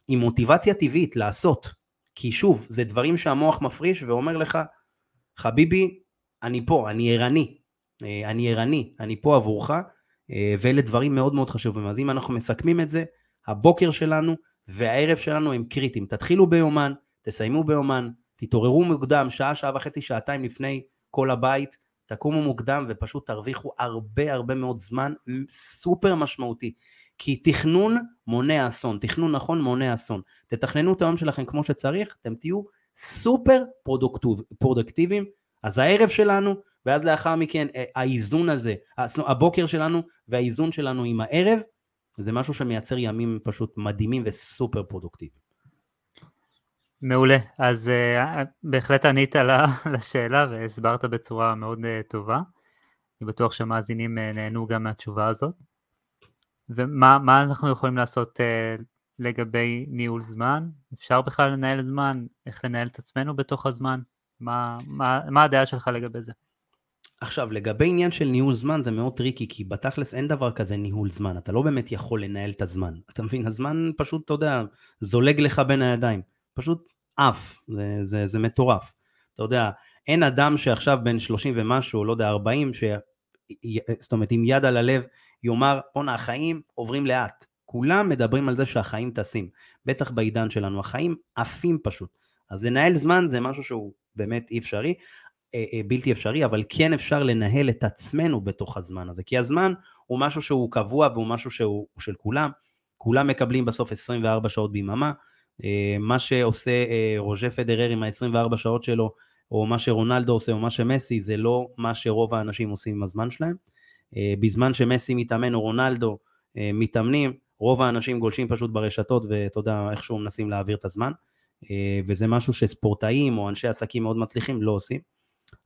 עם מוטיבציה טבעית לעשות, כי שוב, זה דברים שהמוח מפריש ואומר לך, חביבי, אני פה, אני ערני, אה, אני ערני, אני פה עבורך, אה, ואלה דברים מאוד מאוד חשובים. אז אם אנחנו מסכמים את זה, הבוקר שלנו והערב שלנו הם קריטיים. תתחילו ביומן, תסיימו ביומן, תתעוררו מוקדם, שעה, שעה וחצי, שעתיים לפני כל הבית, תקומו מוקדם ופשוט תרוויחו הרבה הרבה מאוד זמן סופר משמעותי. כי תכנון מונע אסון, תכנון נכון מונע אסון. תתכננו את היום שלכם כמו שצריך, אתם תהיו סופר פרודקטיביים. אז הערב שלנו, ואז לאחר מכן אה, האיזון הזה, הבוקר שלנו והאיזון שלנו עם הערב, זה משהו שמייצר ימים פשוט מדהימים וסופר פרודוקטיביים. מעולה, אז אה, בהחלט ענית לשאלה והסברת בצורה מאוד אה, טובה. אני בטוח שהמאזינים אה, נהנו גם מהתשובה הזאת. ומה אנחנו יכולים לעשות אה, לגבי ניהול זמן? אפשר בכלל לנהל זמן? איך לנהל את עצמנו בתוך הזמן? מה, מה, מה הדעה שלך לגבי זה? עכשיו, לגבי עניין של ניהול זמן זה מאוד טריקי, כי בתכלס אין דבר כזה ניהול זמן, אתה לא באמת יכול לנהל את הזמן. אתה מבין? הזמן פשוט, אתה יודע, זולג לך בין הידיים. פשוט עף, זה, זה, זה מטורף. אתה יודע, אין אדם שעכשיו בן 30 ומשהו, לא יודע, 40, ש... זאת אומרת, עם יד על הלב, יאמר, בואנה, החיים עוברים לאט. כולם מדברים על זה שהחיים טסים. בטח בעידן שלנו, החיים עפים פשוט. אז לנהל זמן זה משהו שהוא באמת אי אפשרי. אה, אה, בלתי אפשרי, אבל כן אפשר לנהל את עצמנו בתוך הזמן הזה, כי הזמן הוא משהו שהוא קבוע והוא משהו שהוא של כולם, כולם מקבלים בסוף 24 שעות ביממה, אה, מה שעושה רוז'ה פדרר עם ה-24 שעות שלו, או מה שרונלדו עושה, או מה שמסי, זה לא מה שרוב האנשים עושים עם הזמן שלהם. בזמן שמסי מתאמן או רונלדו מתאמנים, רוב האנשים גולשים פשוט ברשתות ואתה יודע איכשהו מנסים להעביר את הזמן, וזה משהו שספורטאים או אנשי עסקים מאוד מצליחים לא עושים.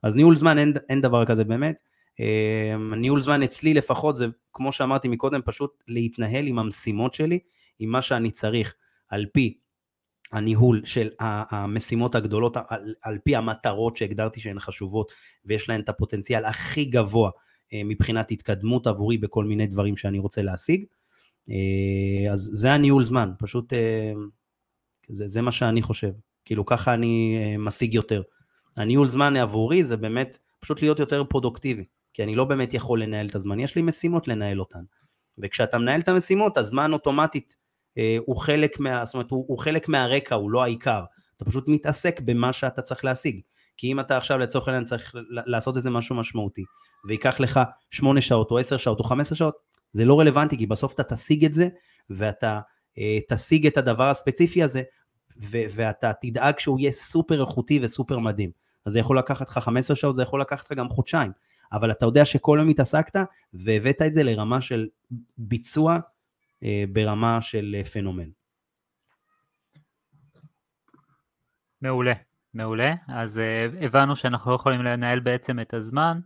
אז ניהול זמן אין, אין דבר כזה באמת. אמ, ניהול זמן אצלי לפחות זה, כמו שאמרתי מקודם, פשוט להתנהל עם המשימות שלי, עם מה שאני צריך, על פי הניהול של המשימות הגדולות, על, על פי המטרות שהגדרתי שהן חשובות, ויש להן את הפוטנציאל הכי גבוה אה, מבחינת התקדמות עבורי בכל מיני דברים שאני רוצה להשיג. אה, אז זה הניהול זמן, פשוט אה, זה, זה מה שאני חושב. כאילו ככה אני אה, משיג יותר. הניהול זמן עבורי זה באמת פשוט להיות יותר פרודוקטיבי, כי אני לא באמת יכול לנהל את הזמן, יש לי משימות לנהל אותן. וכשאתה מנהל את המשימות, הזמן אוטומטית אה, הוא חלק מה... זאת אומרת, הוא, הוא חלק מהרקע, הוא לא העיקר. אתה פשוט מתעסק במה שאתה צריך להשיג. כי אם אתה עכשיו לצורך העניין צריך לעשות איזה משהו משמעותי, וייקח לך שמונה שעות או עשר שעות או חמש עשר שעות, זה לא רלוונטי, כי בסוף אתה תשיג את זה, ואתה אה, תשיג את הדבר הספציפי הזה, ו- ואתה תדאג שהוא יהיה סופר איכותי וסופר מדהים. אז זה יכול לקחת לך 15 שעות, זה יכול לקחת לך גם חודשיים, אבל אתה יודע שכל יום התעסקת והבאת את זה לרמה של ביצוע אה, ברמה של אה, פנומן. מעולה, מעולה. אז אה, הבנו שאנחנו לא יכולים לנהל בעצם את הזמן,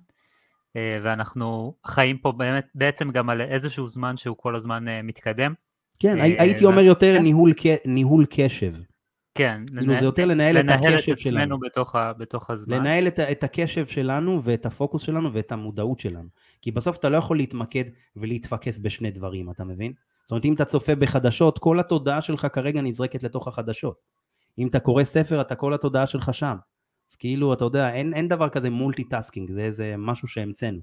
אה, ואנחנו חיים פה באמת, בעצם גם על איזשהו זמן שהוא כל הזמן אה, מתקדם. כן, אה, הייתי אומר יותר כן. ניהול, ניהול קשב. כן, כאילו זה יותר לנהל, לנהל את הקשב את עצמנו שלנו. בתוך, ה, בתוך הזמן. לנהל את, את הקשב שלנו ואת הפוקוס שלנו ואת המודעות שלנו. כי בסוף אתה לא יכול להתמקד ולהתפקס בשני דברים, אתה מבין? זאת אומרת, אם אתה צופה בחדשות, כל התודעה שלך כרגע נזרקת לתוך החדשות. אם אתה קורא ספר, אתה כל התודעה שלך שם. אז כאילו, אתה יודע, אין, אין דבר כזה multitasking, זה איזה משהו שהמצאנו.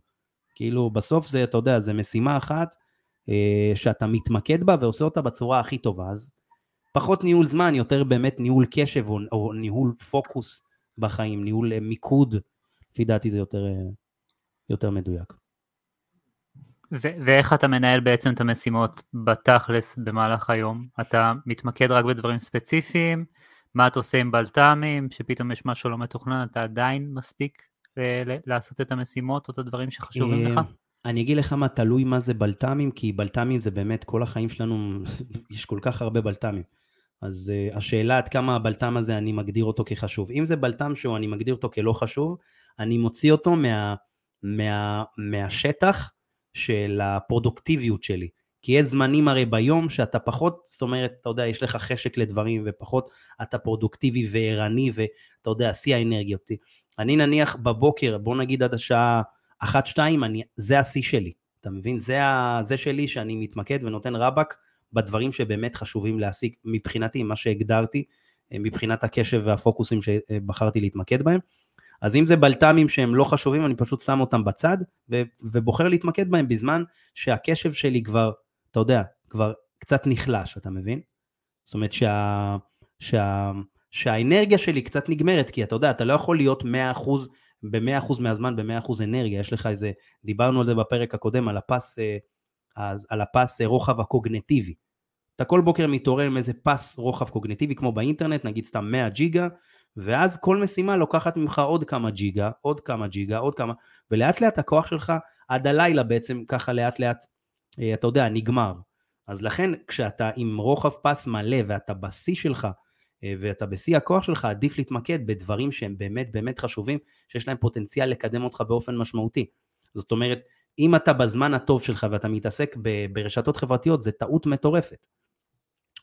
כאילו, בסוף זה, אתה יודע, זה משימה אחת אה, שאתה מתמקד בה ועושה אותה בצורה הכי טובה. אז פחות ניהול זמן, יותר באמת ניהול קשב או, או ניהול פוקוס בחיים, ניהול אה, מיקוד, לפי דעתי זה יותר, אה, יותר מדויק. ו- ואיך אתה מנהל בעצם את המשימות בתכלס במהלך היום? אתה מתמקד רק בדברים ספציפיים? מה אתה עושה עם בלת"מים? שפתאום יש משהו לא מתוכנן, אתה עדיין מספיק אה, לעשות את המשימות או את הדברים שחשובים לך? אני אגיד לך מה, תלוי מה זה בלת"מים, כי בלת"מים זה באמת, כל החיים שלנו, יש כל כך הרבה בלת"מים. אז uh, השאלה עד כמה הבלת"ם הזה אני מגדיר אותו כחשוב. אם זה בלת"ם שהוא אני מגדיר אותו כלא חשוב, אני מוציא אותו מה, מה, מהשטח של הפרודוקטיביות שלי. כי יש זמנים הרי ביום שאתה פחות, זאת אומרת, אתה יודע, יש לך חשק לדברים ופחות אתה פרודוקטיבי וערני ואתה יודע, שיא האנרגיות. אני נניח בבוקר, בוא נגיד עד השעה אחת, שתיים, אני, זה השיא שלי. אתה מבין? זה, ה, זה שלי שאני מתמקד ונותן רבאק בדברים שבאמת חשובים להשיג מבחינתי, מה שהגדרתי, אה, מבחינת הקשב והפוקוסים שבחרתי להתמקד בהם. אז אם זה בלת"מים שהם לא חשובים, אני פשוט שם אותם בצד ו- ובוחר להתמקד בהם בזמן שהקשב שלי כבר, אתה יודע, כבר קצת נחלש, אתה מבין? זאת אומרת שה, שה, שהאנרגיה שלי קצת נגמרת, כי אתה יודע, אתה לא יכול להיות 100% ב-100% מהזמן ב-100% אנרגיה, יש לך איזה, דיברנו על זה בפרק הקודם, על הפס, אה, על הפס רוחב הקוגנטיבי. אתה כל בוקר מתעורר עם איזה פס רוחב קוגנטיבי כמו באינטרנט, נגיד סתם 100 ג'יגה, ואז כל משימה לוקחת ממך עוד כמה ג'יגה, עוד כמה ג'יגה, עוד כמה, ולאט לאט הכוח שלך עד הלילה בעצם ככה לאט לאט, אה, אתה יודע, נגמר. אז לכן כשאתה עם רוחב פס מלא ואתה בשיא שלך, אה, ואתה בשיא הכוח שלך, עדיף להתמקד בדברים שהם באמת באמת חשובים, שיש להם פוטנציאל לקדם אותך באופן משמעותי. זאת אומרת, אם אתה בזמן הטוב שלך ואתה מתעסק ברשתות חברתיות, זה טעות מטורפת.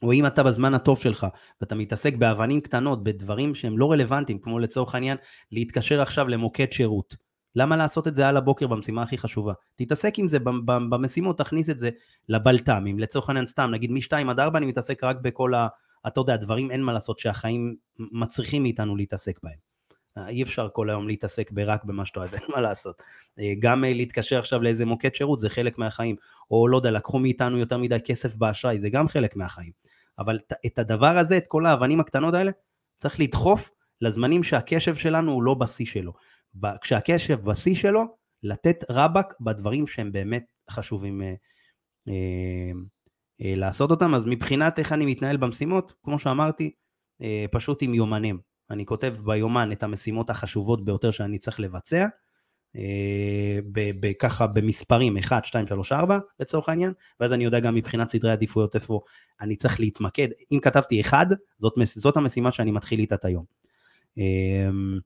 או אם אתה בזמן הטוב שלך ואתה מתעסק באבנים קטנות, בדברים שהם לא רלוונטיים, כמו לצורך העניין להתקשר עכשיו למוקד שירות. למה לעשות את זה על הבוקר במשימה הכי חשובה? תתעסק עם זה במשימות, תכניס את זה לבלת"מים, לצורך העניין סתם, נגיד מ-2 עד 4 אני מתעסק רק בכל ה... אתה יודע, דברים אין מה לעשות שהחיים מצריכים מאיתנו להתעסק בהם. אה, אי אפשר כל היום להתעסק רק במה שאתה אין מה לעשות. אה, גם אה, להתקשר עכשיו לאיזה מוקד שירות זה חלק מהחיים, או לא יודע, לקחו מאיתנו יותר מדי כסף באשראי, זה גם חלק מהחיים. אבל את הדבר הזה, את כל האבנים הקטנות האלה, צריך לדחוף לזמנים שהקשב שלנו הוא לא בשיא שלו. כשהקשב בשיא שלו, לתת רבאק בדברים שהם באמת חשובים אה, אה, אה, לעשות אותם. אז מבחינת איך אני מתנהל במשימות, כמו שאמרתי, אה, פשוט עם יומנים. אני כותב ביומן את המשימות החשובות ביותר שאני צריך לבצע, אה, ככה במספרים 1, 2, 3, 4 לצורך העניין, ואז אני יודע גם מבחינת סדרי עדיפויות איפה אני צריך להתמקד. אם כתבתי 1, זאת, זאת המשימה שאני מתחיל איתה את היום. אמ,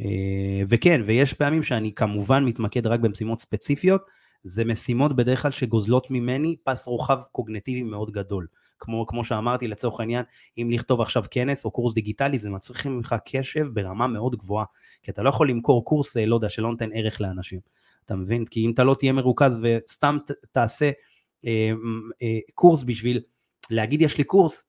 אה, וכן, ויש פעמים שאני כמובן מתמקד רק במשימות ספציפיות, זה משימות בדרך כלל שגוזלות ממני פס רוחב קוגנטיבי מאוד גדול. כמו, כמו שאמרתי לצורך העניין, אם לכתוב עכשיו כנס או קורס דיגיטלי, זה מצריך ממך קשב ברמה מאוד גבוהה, כי אתה לא יכול למכור קורס, אה, לא יודע, שלא נותן ערך לאנשים, אתה מבין? כי אם אתה לא תהיה מרוכז וסתם ת, תעשה קורס בשביל להגיד יש לי קורס,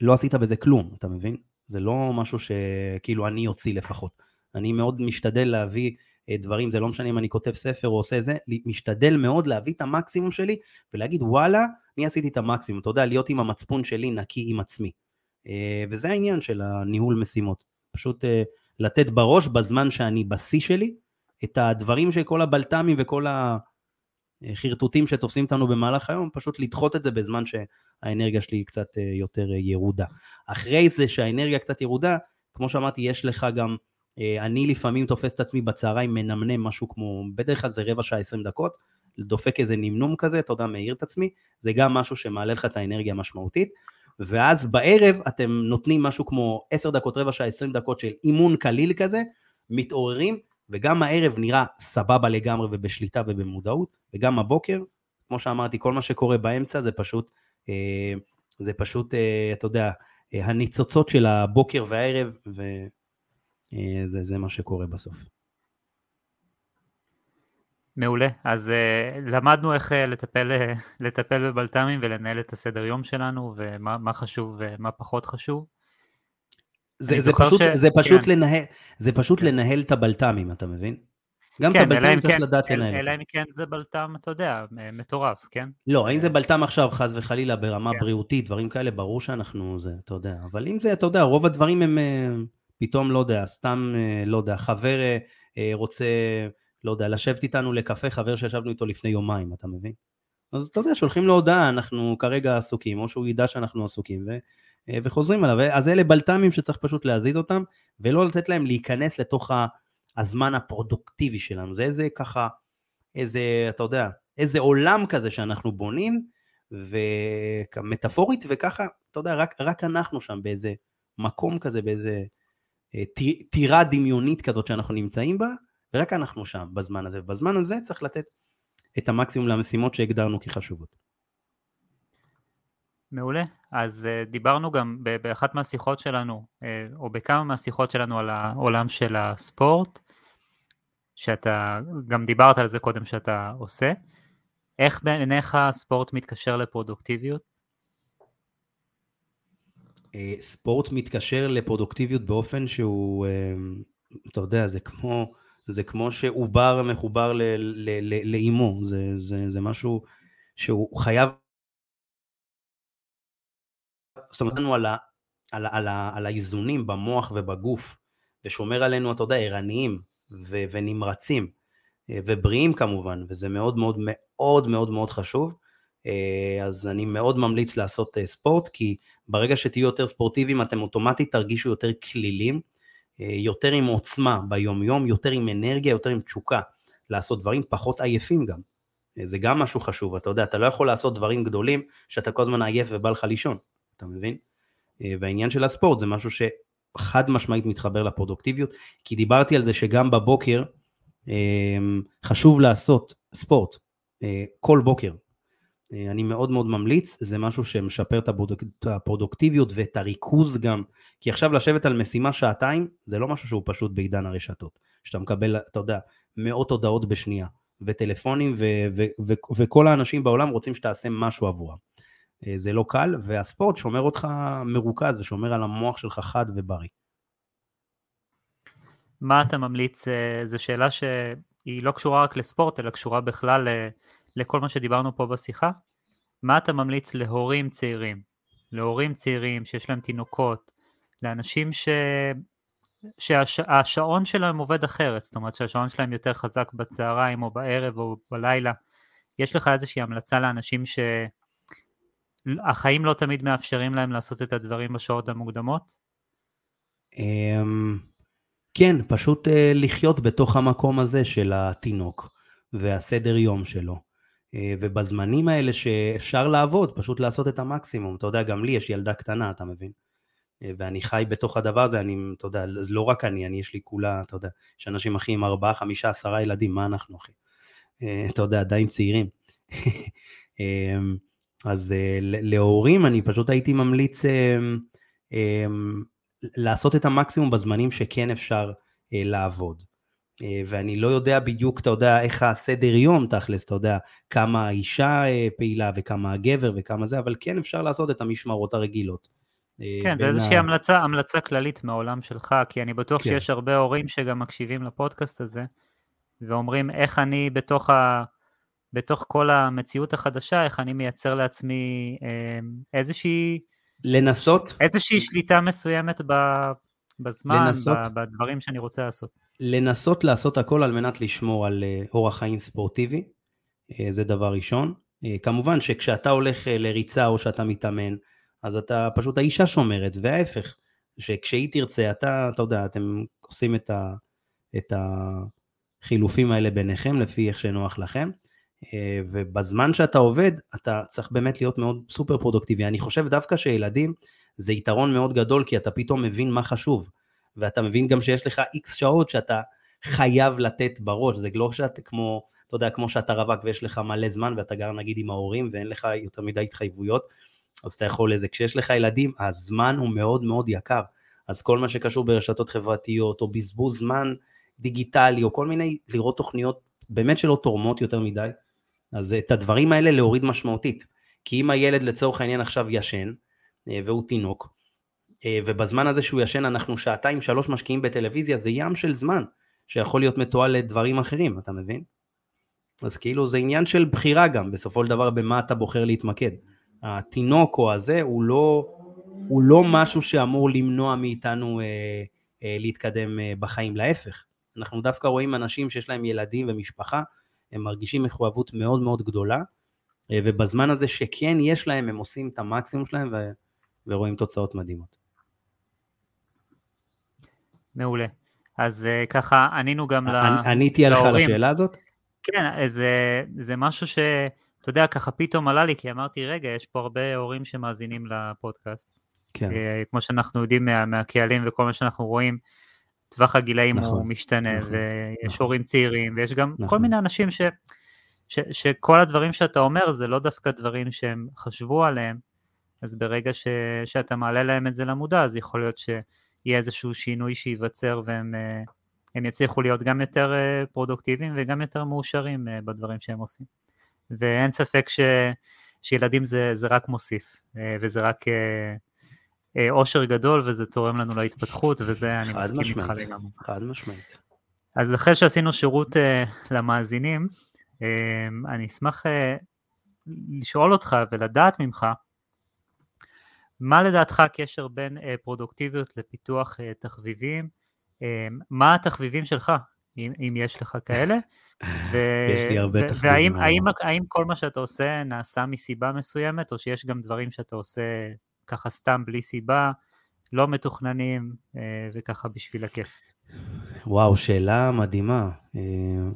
לא עשית בזה כלום, אתה מבין? זה לא משהו שכאילו אני אוציא לפחות. אני מאוד משתדל להביא אה, דברים, זה לא משנה אם אני כותב ספר או עושה זה, משתדל מאוד להביא את המקסימום שלי ולהגיד וואלה, אני עשיתי את המקסימום, אתה יודע, להיות עם המצפון שלי נקי עם עצמי. אה, וזה העניין של הניהול משימות, פשוט אה, לתת בראש בזמן שאני בשיא שלי, את הדברים של כל הבלת"מים וכל החרטוטים שתופסים אותנו במהלך היום, פשוט לדחות את זה בזמן שהאנרגיה שלי קצת יותר ירודה. אחרי זה שהאנרגיה קצת ירודה, כמו שאמרתי, יש לך גם אה, אני לפעמים תופס את עצמי בצהריים מנמנם משהו כמו, בדרך כלל זה רבע שעה עשרים דקות, דופק איזה נמנום כזה, אתה יודע, מעיר את עצמי, זה גם משהו שמעלה לך את האנרגיה המשמעותית, ואז בערב אתם נותנים משהו כמו עשר דקות, רבע שעה, עשרים דקות של אימון קליל כזה, מתעוררים, וגם הערב נראה סבבה לגמרי ובשליטה ובמודעות, וגם הבוקר, כמו שאמרתי, כל מה שקורה באמצע זה פשוט, אה, זה פשוט, אה, אתה יודע, הניצוצות של הבוקר והערב, ו... אה, זה, זה מה שקורה בסוף. מעולה, אז uh, למדנו איך uh, לטפל, uh, לטפל בבלת"מים ולנהל את הסדר יום שלנו ומה חשוב ומה פחות חשוב. זה, זה פשוט, ש... זה פשוט, כן. לנהל, זה פשוט כן. לנהל את הבלת"מים, אתה מבין? גם כן, את הבלת"מים צריך כן, לדעת אל, לנהל. אלא אם כן זה בלת"ם, אתה יודע, מטורף, כן? לא, אם זה בלת"ם עכשיו, חס וחלילה, ברמה כן. בריאותית, דברים כאלה, ברור שאנחנו, זה, אתה יודע, אבל אם זה, אתה יודע, רוב הדברים הם... פתאום, לא יודע, סתם, אה, לא יודע, חבר אה, אה, רוצה, לא יודע, לשבת איתנו לקפה, חבר שישבנו איתו לפני יומיים, אתה מבין? אז אתה יודע, שולחים לו הודעה, אנחנו כרגע עסוקים, או שהוא ידע שאנחנו עסוקים, ו, וחוזרים עליו. אז אלה בלת"מים שצריך פשוט להזיז אותם, ולא לתת להם להיכנס לתוך הזמן הפרודוקטיבי שלנו. זה איזה ככה, איזה, אתה יודע, איזה עולם כזה שאנחנו בונים, ומטאפורית, וככה, אתה יודע, רק, רק אנחנו שם באיזה מקום כזה, באיזה טירה דמיונית כזאת שאנחנו נמצאים בה, ורק אנחנו שם בזמן הזה. ובזמן הזה צריך לתת את המקסימום למשימות שהגדרנו כחשובות. מעולה. אז uh, דיברנו גם באחת מהשיחות שלנו, uh, או בכמה מהשיחות שלנו על העולם של הספורט, שאתה גם דיברת על זה קודם שאתה עושה. איך בעיניך הספורט מתקשר לפרודוקטיביות? אה, ספורט מתקשר לפרודוקטיביות באופן שהוא, אה, אתה יודע, זה כמו, זה כמו שעובר מחובר לאימו, זה, זה, זה משהו שהוא חייב, זאת אומרת, על, ה, על, על, על האיזונים במוח ובגוף, ושומר עלינו, אתה יודע, ערניים ו, ונמרצים, אה, ובריאים כמובן, וזה מאוד מאוד מאוד מאוד מאוד חשוב. אה, אז אני מאוד ממליץ לעשות אה, ספורט, כי ברגע שתהיו יותר ספורטיביים אתם אוטומטית תרגישו יותר כלילים, אה, יותר עם עוצמה ביום יום, יותר עם אנרגיה, יותר עם תשוקה לעשות דברים, פחות עייפים גם. זה גם משהו חשוב, אתה יודע, אתה לא יכול לעשות דברים גדולים שאתה כל הזמן עייף ובא לך לישון, אתה מבין? והעניין של הספורט זה משהו שחד משמעית מתחבר לפרודוקטיביות, כי דיברתי על זה שגם בבוקר חשוב לעשות ספורט, כל בוקר, אני מאוד מאוד ממליץ, זה משהו שמשפר את הפרודוקטיביות ואת הריכוז גם, כי עכשיו לשבת על משימה שעתיים, זה לא משהו שהוא פשוט בעידן הרשתות, שאתה מקבל, אתה יודע, מאות הודעות בשנייה, וטלפונים, ו- ו- ו- וכל האנשים בעולם רוצים שתעשה משהו עבורם. אה, זה לא קל, והספורט שומר אותך מרוכז ושומר על המוח שלך חד ובריא. מה אתה ממליץ, אה, זו שאלה שהיא לא קשורה רק לספורט, אלא קשורה בכלל לכל מה שדיברנו פה בשיחה, מה אתה ממליץ להורים צעירים, להורים צעירים שיש להם תינוקות, לאנשים ש... שהשעון שלהם עובד אחרת, זאת אומרת שהשעון שלהם יותר חזק בצהריים או בערב או בלילה, יש לך איזושהי המלצה לאנשים שהחיים לא תמיד מאפשרים להם לעשות את הדברים בשעות המוקדמות? אמ, כן, פשוט אה, לחיות בתוך המקום הזה של התינוק והסדר יום שלו. אה, ובזמנים האלה שאפשר לעבוד, פשוט לעשות את המקסימום. אתה יודע, גם לי יש ילדה קטנה, אתה מבין? אה, ואני חי בתוך הדבר הזה, אני, אתה יודע, לא רק אני, אני יש לי כולה, אתה יודע, יש אנשים אחי עם ארבעה, חמישה, עשרה ילדים, מה אנחנו אחי? אה, אתה יודע, עדיין צעירים. אז להורים אני פשוט הייתי ממליץ לעשות את המקסימום בזמנים שכן אפשר לעבוד. אה, ואני לא יודע בדיוק, אתה יודע, איך הסדר יום תכלס, אתה יודע, כמה האישה אה, פעילה וכמה הגבר וכמה זה, אבל כן אפשר לעשות את המשמרות הרגילות. אה, כן, זה איזושהי ה... המלצה, המלצה כללית מהעולם שלך, כי אני בטוח כן. שיש הרבה הורים שגם מקשיבים לפודקאסט הזה, ואומרים איך אני בתוך, ה... בתוך כל המציאות החדשה, איך אני מייצר לעצמי איזושהי... לנסות? איזושהי שליטה מסוימת ב... בזמן, לנסות, בדברים שאני רוצה לעשות. לנסות לעשות הכל על מנת לשמור על אה, אורח חיים ספורטיבי, אה, זה דבר ראשון. אה, כמובן שכשאתה הולך לריצה או שאתה מתאמן, אז אתה פשוט האישה שומרת, וההפך, שכשהיא תרצה, אתה, אתה יודע, אתם עושים את, ה, את החילופים האלה ביניכם, לפי איך שנוח לכם, ובזמן שאתה עובד, אתה צריך באמת להיות מאוד סופר פרודוקטיבי. אני חושב דווקא שילדים, זה יתרון מאוד גדול, כי אתה פתאום מבין מה חשוב. ואתה מבין גם שיש לך איקס שעות שאתה חייב לתת בראש, זה לא שאתה כמו, אתה יודע, כמו שאתה רווק ויש לך מלא זמן ואתה גר נגיד עם ההורים ואין לך יותר מדי התחייבויות, אז אתה יכול לזה. כשיש לך ילדים, הזמן הוא מאוד מאוד יקר. אז כל מה שקשור ברשתות חברתיות, או בזבוז זמן דיגיטלי, או כל מיני, לראות תוכניות באמת שלא תורמות יותר מדי, אז את הדברים האלה להוריד משמעותית. כי אם הילד לצורך העניין עכשיו ישן, אה, והוא תינוק, אה, ובזמן הזה שהוא ישן אנחנו שעתיים שלוש משקיעים בטלוויזיה, זה ים של זמן שיכול להיות מתועל לדברים אחרים, אתה מבין? אז כאילו זה עניין של בחירה גם, בסופו של דבר במה אתה בוחר להתמקד. התינוק או הזה הוא לא, הוא לא משהו שאמור למנוע מאיתנו אה, אה, להתקדם אה, בחיים, להפך. אנחנו דווקא רואים אנשים שיש להם ילדים ומשפחה, הם מרגישים מחויבות מאוד מאוד גדולה, אה, ובזמן הזה שכן יש להם, הם עושים את המקסימום שלהם ו, ורואים תוצאות מדהימות. מעולה. אז uh, ככה ענינו גם להורים. עניתי עליך על השאלה הזאת? כן, זה, זה משהו שאתה יודע, ככה פתאום עלה לי, כי אמרתי, רגע, יש פה הרבה הורים שמאזינים לפודקאסט. כן. Uh, כמו שאנחנו יודעים מה, מהקהלים וכל מה שאנחנו רואים, טווח הגילאים נכון, הוא משתנה, נכון, ויש נכון. הורים צעירים, ויש גם נכון. כל מיני אנשים ש, ש, שכל הדברים שאתה אומר זה לא דווקא דברים שהם חשבו עליהם, אז ברגע ש, שאתה מעלה להם את זה למודע, אז יכול להיות ש... יהיה איזשהו שינוי שייווצר והם אה, יצליחו להיות גם יותר אה, פרודוקטיביים וגם יותר מאושרים אה, בדברים שהם עושים. ואין ספק ש, שילדים זה, זה רק מוסיף, וזה רק אושר גדול וזה תורם לנו להתפתחות וזה אני מסכים איתך לגמרי. חד משמעית. אז אחרי שעשינו שירות למאזינים, אני אשמח לשאול אותך ולדעת ממך, מה לדעתך הקשר בין uh, פרודוקטיביות לפיתוח uh, תחביבים? Uh, מה התחביבים שלך, אם, אם יש לך כאלה? ו... יש לי הרבה תחביבים. והאם האם, האם כל מה שאתה עושה נעשה מסיבה מסוימת, או שיש גם דברים שאתה עושה ככה סתם בלי סיבה, לא מתוכננים, uh, וככה בשביל הכיף? וואו, שאלה מדהימה. Uh,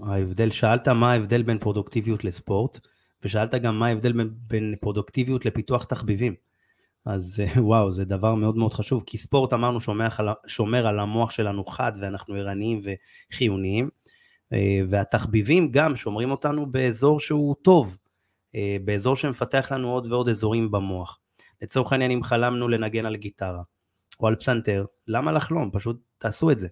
ההבדל, שאלת מה ההבדל בין פרודוקטיביות לספורט, ושאלת גם מה ההבדל בין, בין פרודוקטיביות לפיתוח תחביבים. אז אה, וואו, זה דבר מאוד מאוד חשוב, כי ספורט אמרנו שומר על, שומר על המוח שלנו חד ואנחנו ערניים וחיוניים, אה, והתחביבים גם שומרים אותנו באזור שהוא טוב, אה, באזור שמפתח לנו עוד ועוד אזורים במוח. לצורך העניין אם חלמנו לנגן על גיטרה או על פסנתר, למה לחלום? פשוט תעשו את זה.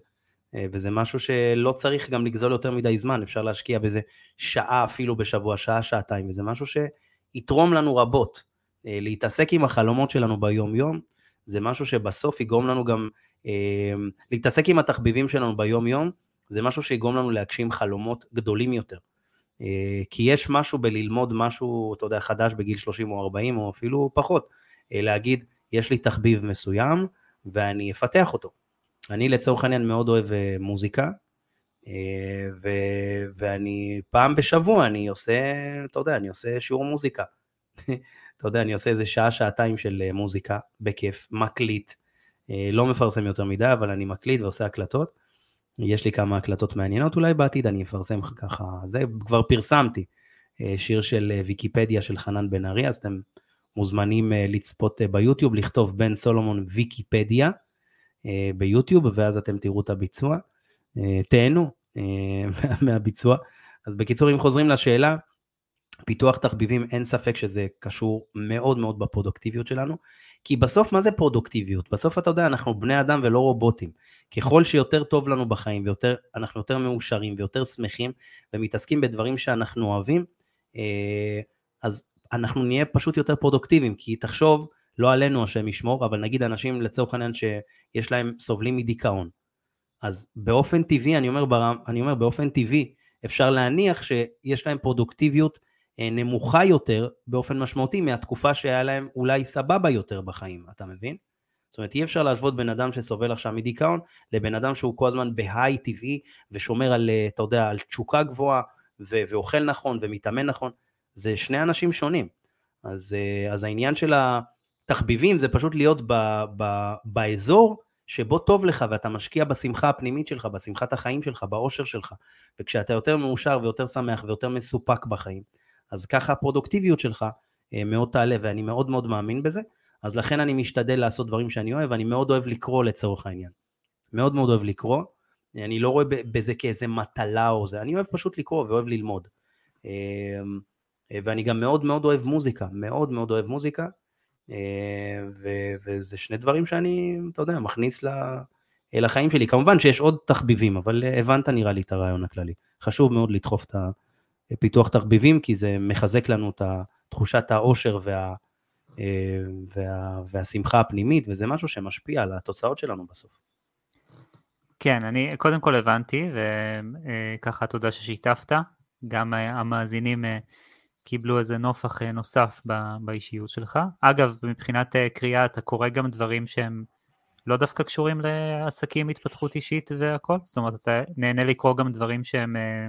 וזה משהו שלא צריך גם לגזול יותר מדי זמן, אפשר להשקיע בזה שעה אפילו בשבוע, שעה, שעתיים, וזה משהו שיתרום לנו רבות. אה, להתעסק עם החלומות שלנו ביום יום, זה משהו שבסוף יגרום לנו גם, אה, להתעסק עם התחביבים שלנו ביום יום, זה משהו שיגרום לנו להגשים חלומות גדולים יותר. אה, כי יש משהו בללמוד משהו, אתה יודע, חדש בגיל 30 או 40 או אפילו פחות, להגיד, יש לי תחביב מסוים ואני אפתח אותו. אני לצורך העניין מאוד אוהב מוזיקה, ו- ואני פעם בשבוע אני עושה, אתה יודע, אני עושה שיעור מוזיקה. אתה יודע, אני עושה איזה שעה, שעתיים של אה, מוזיקה, בכיף, מקליט, אה, לא מפרסם יותר מדי, אבל אני מקליט ועושה הקלטות. יש לי כמה הקלטות מעניינות אולי בעתיד, אני אפרסם ככה, זה כבר פרסמתי, אה, שיר של ויקיפדיה של חנן בן ארי, אז אתם מוזמנים לצפות ביוטיוב, לכתוב בן סולומון ויקיפדיה ביוטיוב, ואז אתם תראו את הביצוע. תהנו מהביצוע. אז בקיצור, אם חוזרים לשאלה, פיתוח תחביבים, אין ספק שזה קשור מאוד מאוד בפרודוקטיביות שלנו, כי בסוף מה זה פרודוקטיביות? בסוף אתה יודע, אנחנו בני אדם ולא רובוטים. ככל שיותר טוב לנו בחיים ואנחנו יותר מאושרים ויותר שמחים ומתעסקים בדברים שאנחנו אוהבים, אה, אז אנחנו נהיה פשוט יותר פרודוקטיביים, כי תחשוב, לא עלינו השם ישמור, אבל נגיד אנשים לצורך העניין שיש להם, סובלים מדיכאון. אז באופן טבעי, אני אומר, אני אומר באופן טבעי, אפשר להניח שיש להם פרודוקטיביות נמוכה יותר באופן משמעותי מהתקופה שהיה להם אולי סבבה יותר בחיים, אתה מבין? זאת אומרת, אי אפשר להשוות בן אדם שסובל עכשיו מדיכאון לבן אדם שהוא כל הזמן בהיי טבעי ושומר על, אה, אתה יודע, על תשוקה גבוהה ו- ואוכל נכון ומתאמן נכון, זה שני אנשים שונים. אז, אה, אז העניין של התחביבים זה פשוט להיות ב- ב- באזור שבו טוב לך ואתה משקיע בשמחה הפנימית שלך, בשמחת החיים שלך, באושר שלך, וכשאתה יותר מאושר ויותר שמח ויותר מסופק בחיים, אז ככה הפרודוקטיביות שלך אה, מאוד תעלה, ואני מאוד מאוד מאמין בזה, אז לכן אני משתדל לעשות דברים שאני אוהב, אני מאוד אוהב לקרוא לצורך העניין. מאוד מאוד אוהב לקרוא, אני לא רואה בזה כאיזה מטלה או זה, אני אוהב פשוט לקרוא ואוהב ללמוד. אמ, אה, ואני גם מאוד מאוד אוהב מוזיקה, מאוד מאוד אוהב מוזיקה, אה, וזה שני דברים שאני, אתה יודע, מכניס לחיים שלי. כמובן שיש עוד תחביבים, אבל הבנת נראה לי את הרעיון הכללי. חשוב מאוד לדחוף את הפיתוח תחביבים, כי זה מחזק לנו את תחושת העושר וה, אה, וה, והשמחה הפנימית, וזה משהו שמשפיע על התוצאות שלנו בסוף. כן, אני קודם כל הבנתי, וככה תודה ששיתפת. גם המאזינים קיבלו איזה נופח אה, נוסף באישיות שלך. אגב, מבחינת אה, קריאה אתה קורא גם דברים שהם לא דווקא קשורים לעסקים, התפתחות אישית והכל? זאת אומרת, אתה נהנה לקרוא גם דברים שהם אה,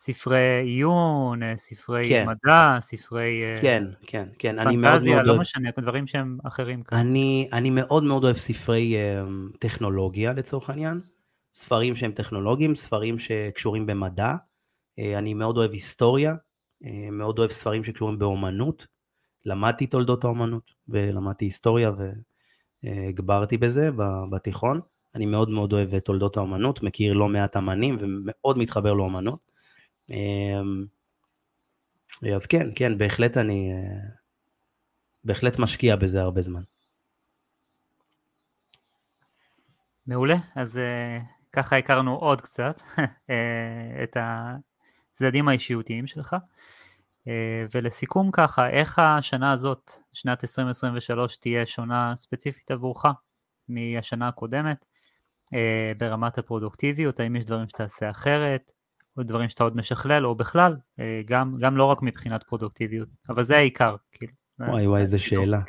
ספרי עיון, ספרי כן. מדע, ספרי כן, כן, כן, פנטזיה, אני מאוד מאוד לא אוהב... משנה, דברים שהם אחרים. אני, אני מאוד מאוד אוהב ספרי טכנולוגיה לצורך העניין, ספרים שהם טכנולוגיים, ספרים שקשורים במדע, אני מאוד אוהב היסטוריה, אה, מאוד אוהב ספרים שקשורים באומנות, למדתי תולדות האומנות ולמדתי היסטוריה והגברתי בזה בתיכון. אני מאוד מאוד אוהב תולדות האומנות, מכיר לא מעט אמנים ומאוד מתחבר לאומנות. אמ, אז כן, כן, בהחלט אני, אה, בהחלט משקיע בזה הרבה זמן. מעולה, אז uh, ככה הכרנו עוד קצת את הצדדים האישיותיים שלך. אה, ולסיכום ככה, איך השנה הזאת, שנת 2023, תהיה שונה ספציפית עבורך מהשנה הקודמת אה, ברמת הפרודוקטיביות, האם יש דברים שתעשה אחרת, או דברים שאתה עוד משכלל, או בכלל, אה, גם, גם לא רק מבחינת פרודוקטיביות, אבל זה העיקר, כאילו. וואי וואי, איזה שאלה.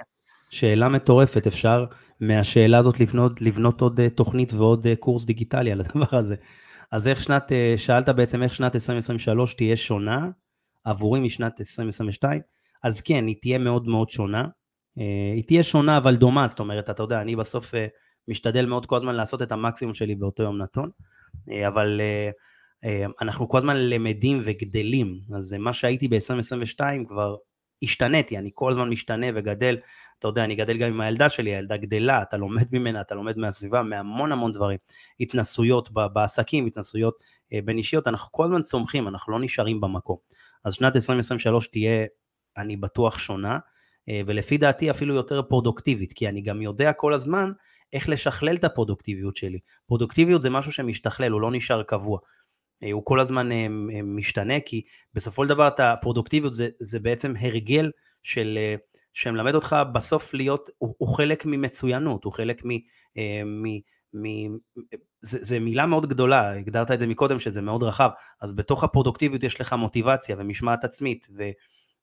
שאלה מטורפת, אפשר מהשאלה הזאת לבנות, לבנות עוד תוכנית ועוד קורס דיגיטלי על הדבר הזה. אז איך שנת, אה, שאלת בעצם איך שנת 2023 תהיה שונה עבורי משנת 2022? אז כן, היא תהיה מאוד מאוד שונה. אה, היא תהיה שונה אבל דומה, זאת אומרת, אתה יודע, אני בסוף אה, משתדל מאוד כל הזמן לעשות את המקסימום שלי באותו יום נתון, אבל אנחנו כל הזמן למדים וגדלים, אז מה שהייתי ב-2022 כבר השתניתי, אני כל הזמן משתנה וגדל, אתה יודע, אני גדל גם עם הילדה שלי, הילדה גדלה, אתה לומד ממנה, אתה לומד מהסביבה, מהמון המון דברים, התנסויות בעסקים, התנסויות אה, בין אישיות, אנחנו כל הזמן צומחים, אנחנו לא נשארים במקום. אז שנת 2023 תהיה, אני בטוח, שונה, אה, ולפי דעתי אפילו יותר פרודוקטיבית, כי אני גם יודע כל הזמן איך לשכלל את הפרודוקטיביות שלי. פרודוקטיביות זה משהו שמשתכלל, הוא לא נשאר קבוע. אה, הוא כל הזמן משתנה, כי בסופו של דבר הפרודוקטיביות זה, זה בעצם הרגל של שמלמד אותך בסוף להיות, הוא, הוא חלק ממצוינות, הוא חלק מ... אה, מ, מ זה, זה מילה מאוד גדולה, הגדרת את זה מקודם שזה מאוד רחב, אז בתוך הפרודוקטיביות יש לך מוטיבציה ומשמעת עצמית ו,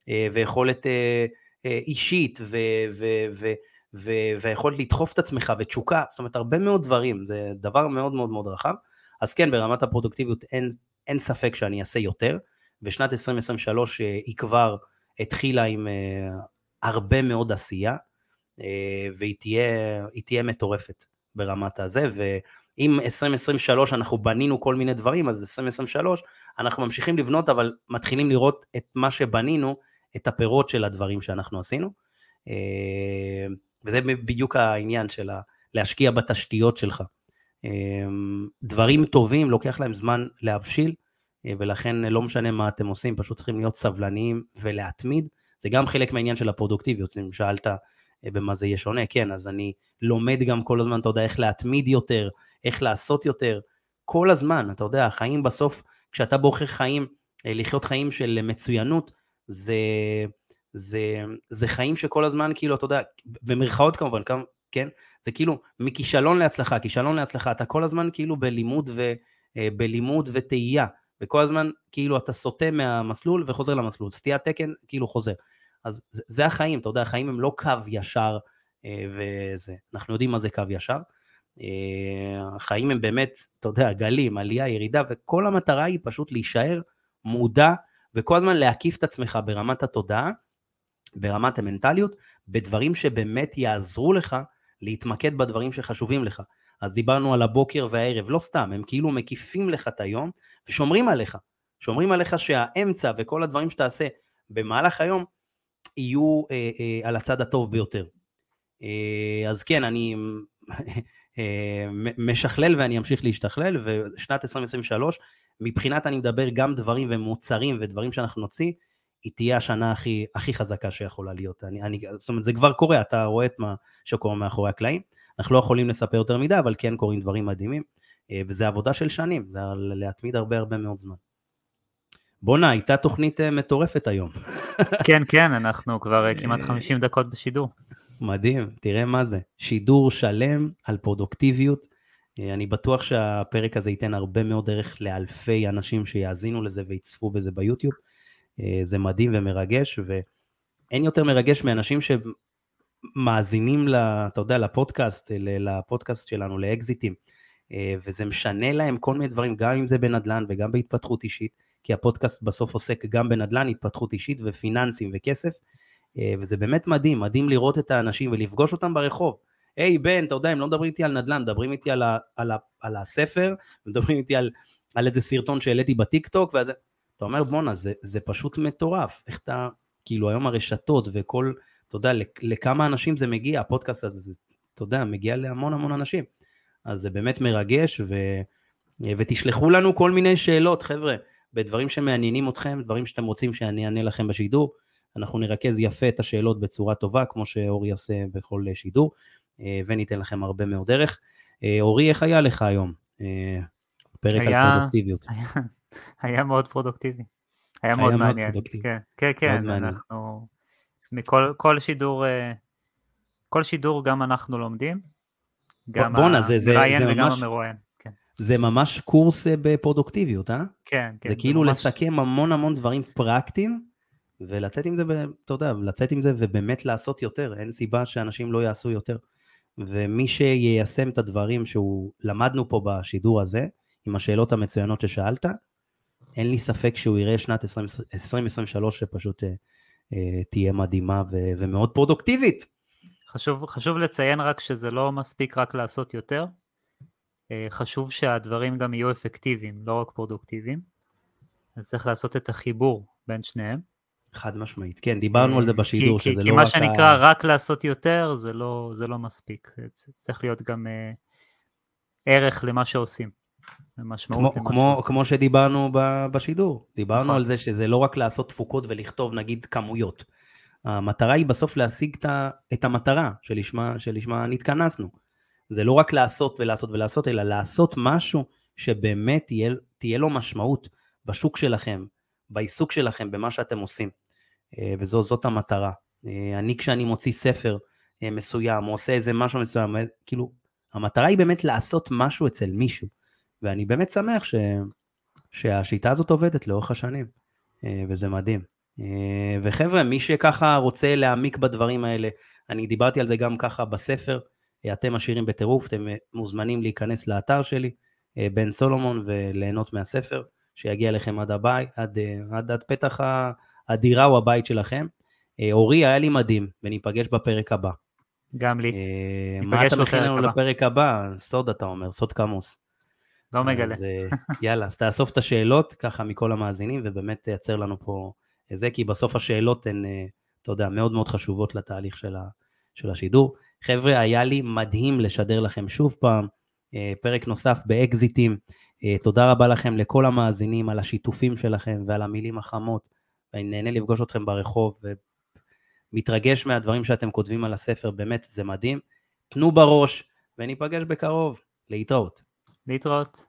אה, ויכולת אה, אישית ו, ו, ו, ו, ויכולת לדחוף את עצמך ותשוקה, זאת אומרת הרבה מאוד דברים, זה דבר מאוד מאוד מאוד רחב, אז כן ברמת הפרודוקטיביות אין, אין ספק שאני אעשה יותר, ושנת 2023 היא כבר התחילה עם הרבה מאוד עשייה, אה, והיא תהיה, תהיה מטורפת ברמת הזה, ואם 2023 אנחנו בנינו כל מיני דברים, אז 2023 אנחנו ממשיכים לבנות, אבל מתחילים לראות את מה שבנינו, את הפירות של הדברים שאנחנו עשינו, אה, וזה בדיוק העניין של להשקיע בתשתיות שלך. אה, דברים טובים, לוקח להם זמן להבשיל, ולכן לא משנה מה אתם עושים, פשוט צריכים להיות סבלניים ולהתמיד. זה גם חלק מהעניין של הפרודוקטיביות, אם שאלת במה זה יהיה שונה, כן, אז אני לומד גם כל הזמן, אתה יודע, איך להתמיד יותר, איך לעשות יותר, כל הזמן, אתה יודע, החיים בסוף, כשאתה בוחר חיים, לחיות חיים של מצוינות, זה, זה, זה חיים שכל הזמן, כאילו, אתה יודע, במרכאות כמובן, כן? זה כאילו מכישלון להצלחה, כישלון להצלחה, אתה כל הזמן כאילו בלימוד, ו, אה, בלימוד ותהייה, וכל הזמן כאילו אתה סוטה מהמסלול וחוזר למסלול, סטיית תקן כאילו חוזר. אז זה, זה החיים, אתה יודע, החיים הם לא קו ישר אה, וזה, אנחנו יודעים מה זה קו ישר. אה, החיים הם באמת, אתה יודע, גלים, עלייה, ירידה, וכל המטרה היא פשוט להישאר מודע וכל הזמן להקיף את עצמך ברמת התודעה, ברמת המנטליות, בדברים שבאמת יעזרו לך להתמקד בדברים שחשובים לך. אז דיברנו על הבוקר והערב, לא סתם, הם כאילו מקיפים לך את היום ושומרים עליך. שומרים עליך שהאמצע וכל הדברים שתעשה במהלך היום יהיו אה, אה, על הצד הטוב ביותר. אה, אז כן, אני אה, משכלל ואני אמשיך להשתכלל, ושנת 2023, מבחינת אני מדבר גם דברים ומוצרים ודברים שאנחנו נוציא, היא תהיה השנה הכי, הכי חזקה שיכולה להיות. אני, אני, זאת אומרת, זה כבר קורה, אתה רואה את מה שקורה מאחורי הקלעים. אנחנו לא יכולים לספר יותר מדי, אבל כן קורים דברים מדהימים, אה, וזה עבודה של שנים, זה להתמיד הרבה הרבה מאוד זמן. בואנה, הייתה תוכנית אה, מטורפת היום. כן, כן, אנחנו כבר כמעט 50 דקות בשידור. מדהים, תראה מה זה. שידור שלם על פרודוקטיביות. אה, אני בטוח שהפרק הזה ייתן הרבה מאוד ערך לאלפי אנשים שיאזינו לזה ויצפו בזה ביוטיוב. אה, זה מדהים ומרגש, ואין יותר מרגש מאנשים שמאזינים, לה, אתה יודע, לפודקאסט, לפודקאסט שלנו, לאקזיטים, אה, וזה משנה להם כל מיני דברים, גם אם זה בנדל"ן וגם בהתפתחות אישית, כי הפודקאסט בסוף עוסק גם בנדל"ן, התפתחות אישית ופיננסים וכסף, אה, וזה באמת מדהים, מדהים לראות את האנשים ולפגוש אותם ברחוב. היי היי, בן, אתה יודע, הם לא מדברים איתי על נדל"ן, מדברים איתי על, ה, על, ה, על הספר, מדברים איתי על, על איזה סרטון שהעליתי בטיק טוק, ואז אתה אומר בואנה, זה, זה פשוט מטורף, איך אתה, כאילו היום הרשתות וכל, אתה יודע, לכמה אנשים זה מגיע, הפודקאסט הזה, זה, אתה יודע, מגיע להמון המון אנשים. אז זה באמת מרגש, ו, ותשלחו לנו כל מיני שאלות, חבר'ה, בדברים שמעניינים אתכם, דברים שאתם רוצים שאני אענה לכם בשידור. אנחנו נרכז יפה את השאלות בצורה טובה, כמו שאורי עושה בכל שידור, אה, וניתן לכם הרבה מאוד דרך. אה, אורי, איך היה לך היום? אה, פרק היה, על פרודוקטיביות. היה, היה מאוד פרודוקטיבי. היה, היה מאוד מעניין. כן, כן, כן, אנחנו... מכל כל שידור, כל שידור גם אנחנו לומדים. גם בואנה, זה, זה, זה וגם ממש... המרואיין. כן. זה ממש קורס בפרודוקטיביות, אה? כן, כן. זה כאילו ממש... לסכם המון המון דברים פרקטיים, ולצאת עם זה, אתה יודע, לצאת עם זה ובאמת לעשות יותר, אין סיבה שאנשים לא יעשו יותר. ומי שיישם את הדברים שהוא למדנו פה בשידור הזה, עם השאלות המצוינות ששאלת, אין לי ספק שהוא יראה שנת 2023 שפשוט אה, אה, תהיה מדהימה ו- ומאוד פרודוקטיבית. חשוב, חשוב לציין רק שזה לא מספיק רק לעשות יותר, אה, חשוב שהדברים גם יהיו אפקטיביים, לא רק פרודוקטיביים, אז צריך לעשות את החיבור בין שניהם. חד משמעית, כן, דיברנו על זה בשידור, כי, שזה כי לא רק... כי מה שנקרא ה... רק לעשות יותר, זה לא, זה לא מספיק, זה צריך להיות גם אה, ערך למה שעושים. כמו, כמו. כמו שדיברנו ב, בשידור, דיברנו נכון. על זה שזה לא רק לעשות תפוקות ולכתוב נגיד כמויות. המטרה היא בסוף להשיג את, את המטרה שלשמה, שלשמה נתכנסנו. זה לא רק לעשות ולעשות ולעשות, אלא לעשות משהו שבאמת תהיה, תהיה לו משמעות בשוק שלכם, בעיסוק שלכם, במה שאתם עושים. אה, וזאת המטרה. אה, אני כשאני מוציא ספר אה, מסוים, או עושה איזה משהו מסוים, כאילו, המטרה היא באמת לעשות משהו אצל מישהו. ואני באמת שמח ש... שהשיטה הזאת עובדת לאורך השנים, וזה מדהים. וחבר'ה, מי שככה רוצה להעמיק בדברים האלה, אני דיברתי על זה גם ככה בספר, אתם עשירים בטירוף, אתם מוזמנים להיכנס לאתר שלי, בן סולומון, וליהנות מהספר. שיגיע לכם עד הבית, עד, אה, עד, עד פתח הדירה או הבית שלכם. אה, אורי, היה לי מדהים, וניפגש בפרק הבא. גם לי. אה, מה אתה מכין לנו לפרק הבא? סוד אתה אומר, סוד כמוס. לא מגלה. אז יאללה, אז תאסוף את השאלות ככה מכל המאזינים, ובאמת תייצר לנו פה זה, כי בסוף השאלות הן, אתה יודע, מאוד מאוד חשובות לתהליך של, ה, של השידור. חבר'ה, היה לי מדהים לשדר לכם שוב פעם, פרק נוסף באקזיטים. תודה רבה לכם, לכל המאזינים, על השיתופים שלכם ועל המילים החמות. אני נהנה לפגוש אתכם ברחוב, ומתרגש מהדברים שאתם כותבים על הספר, באמת, זה מדהים. תנו בראש, וניפגש בקרוב. להתראות. להתראות.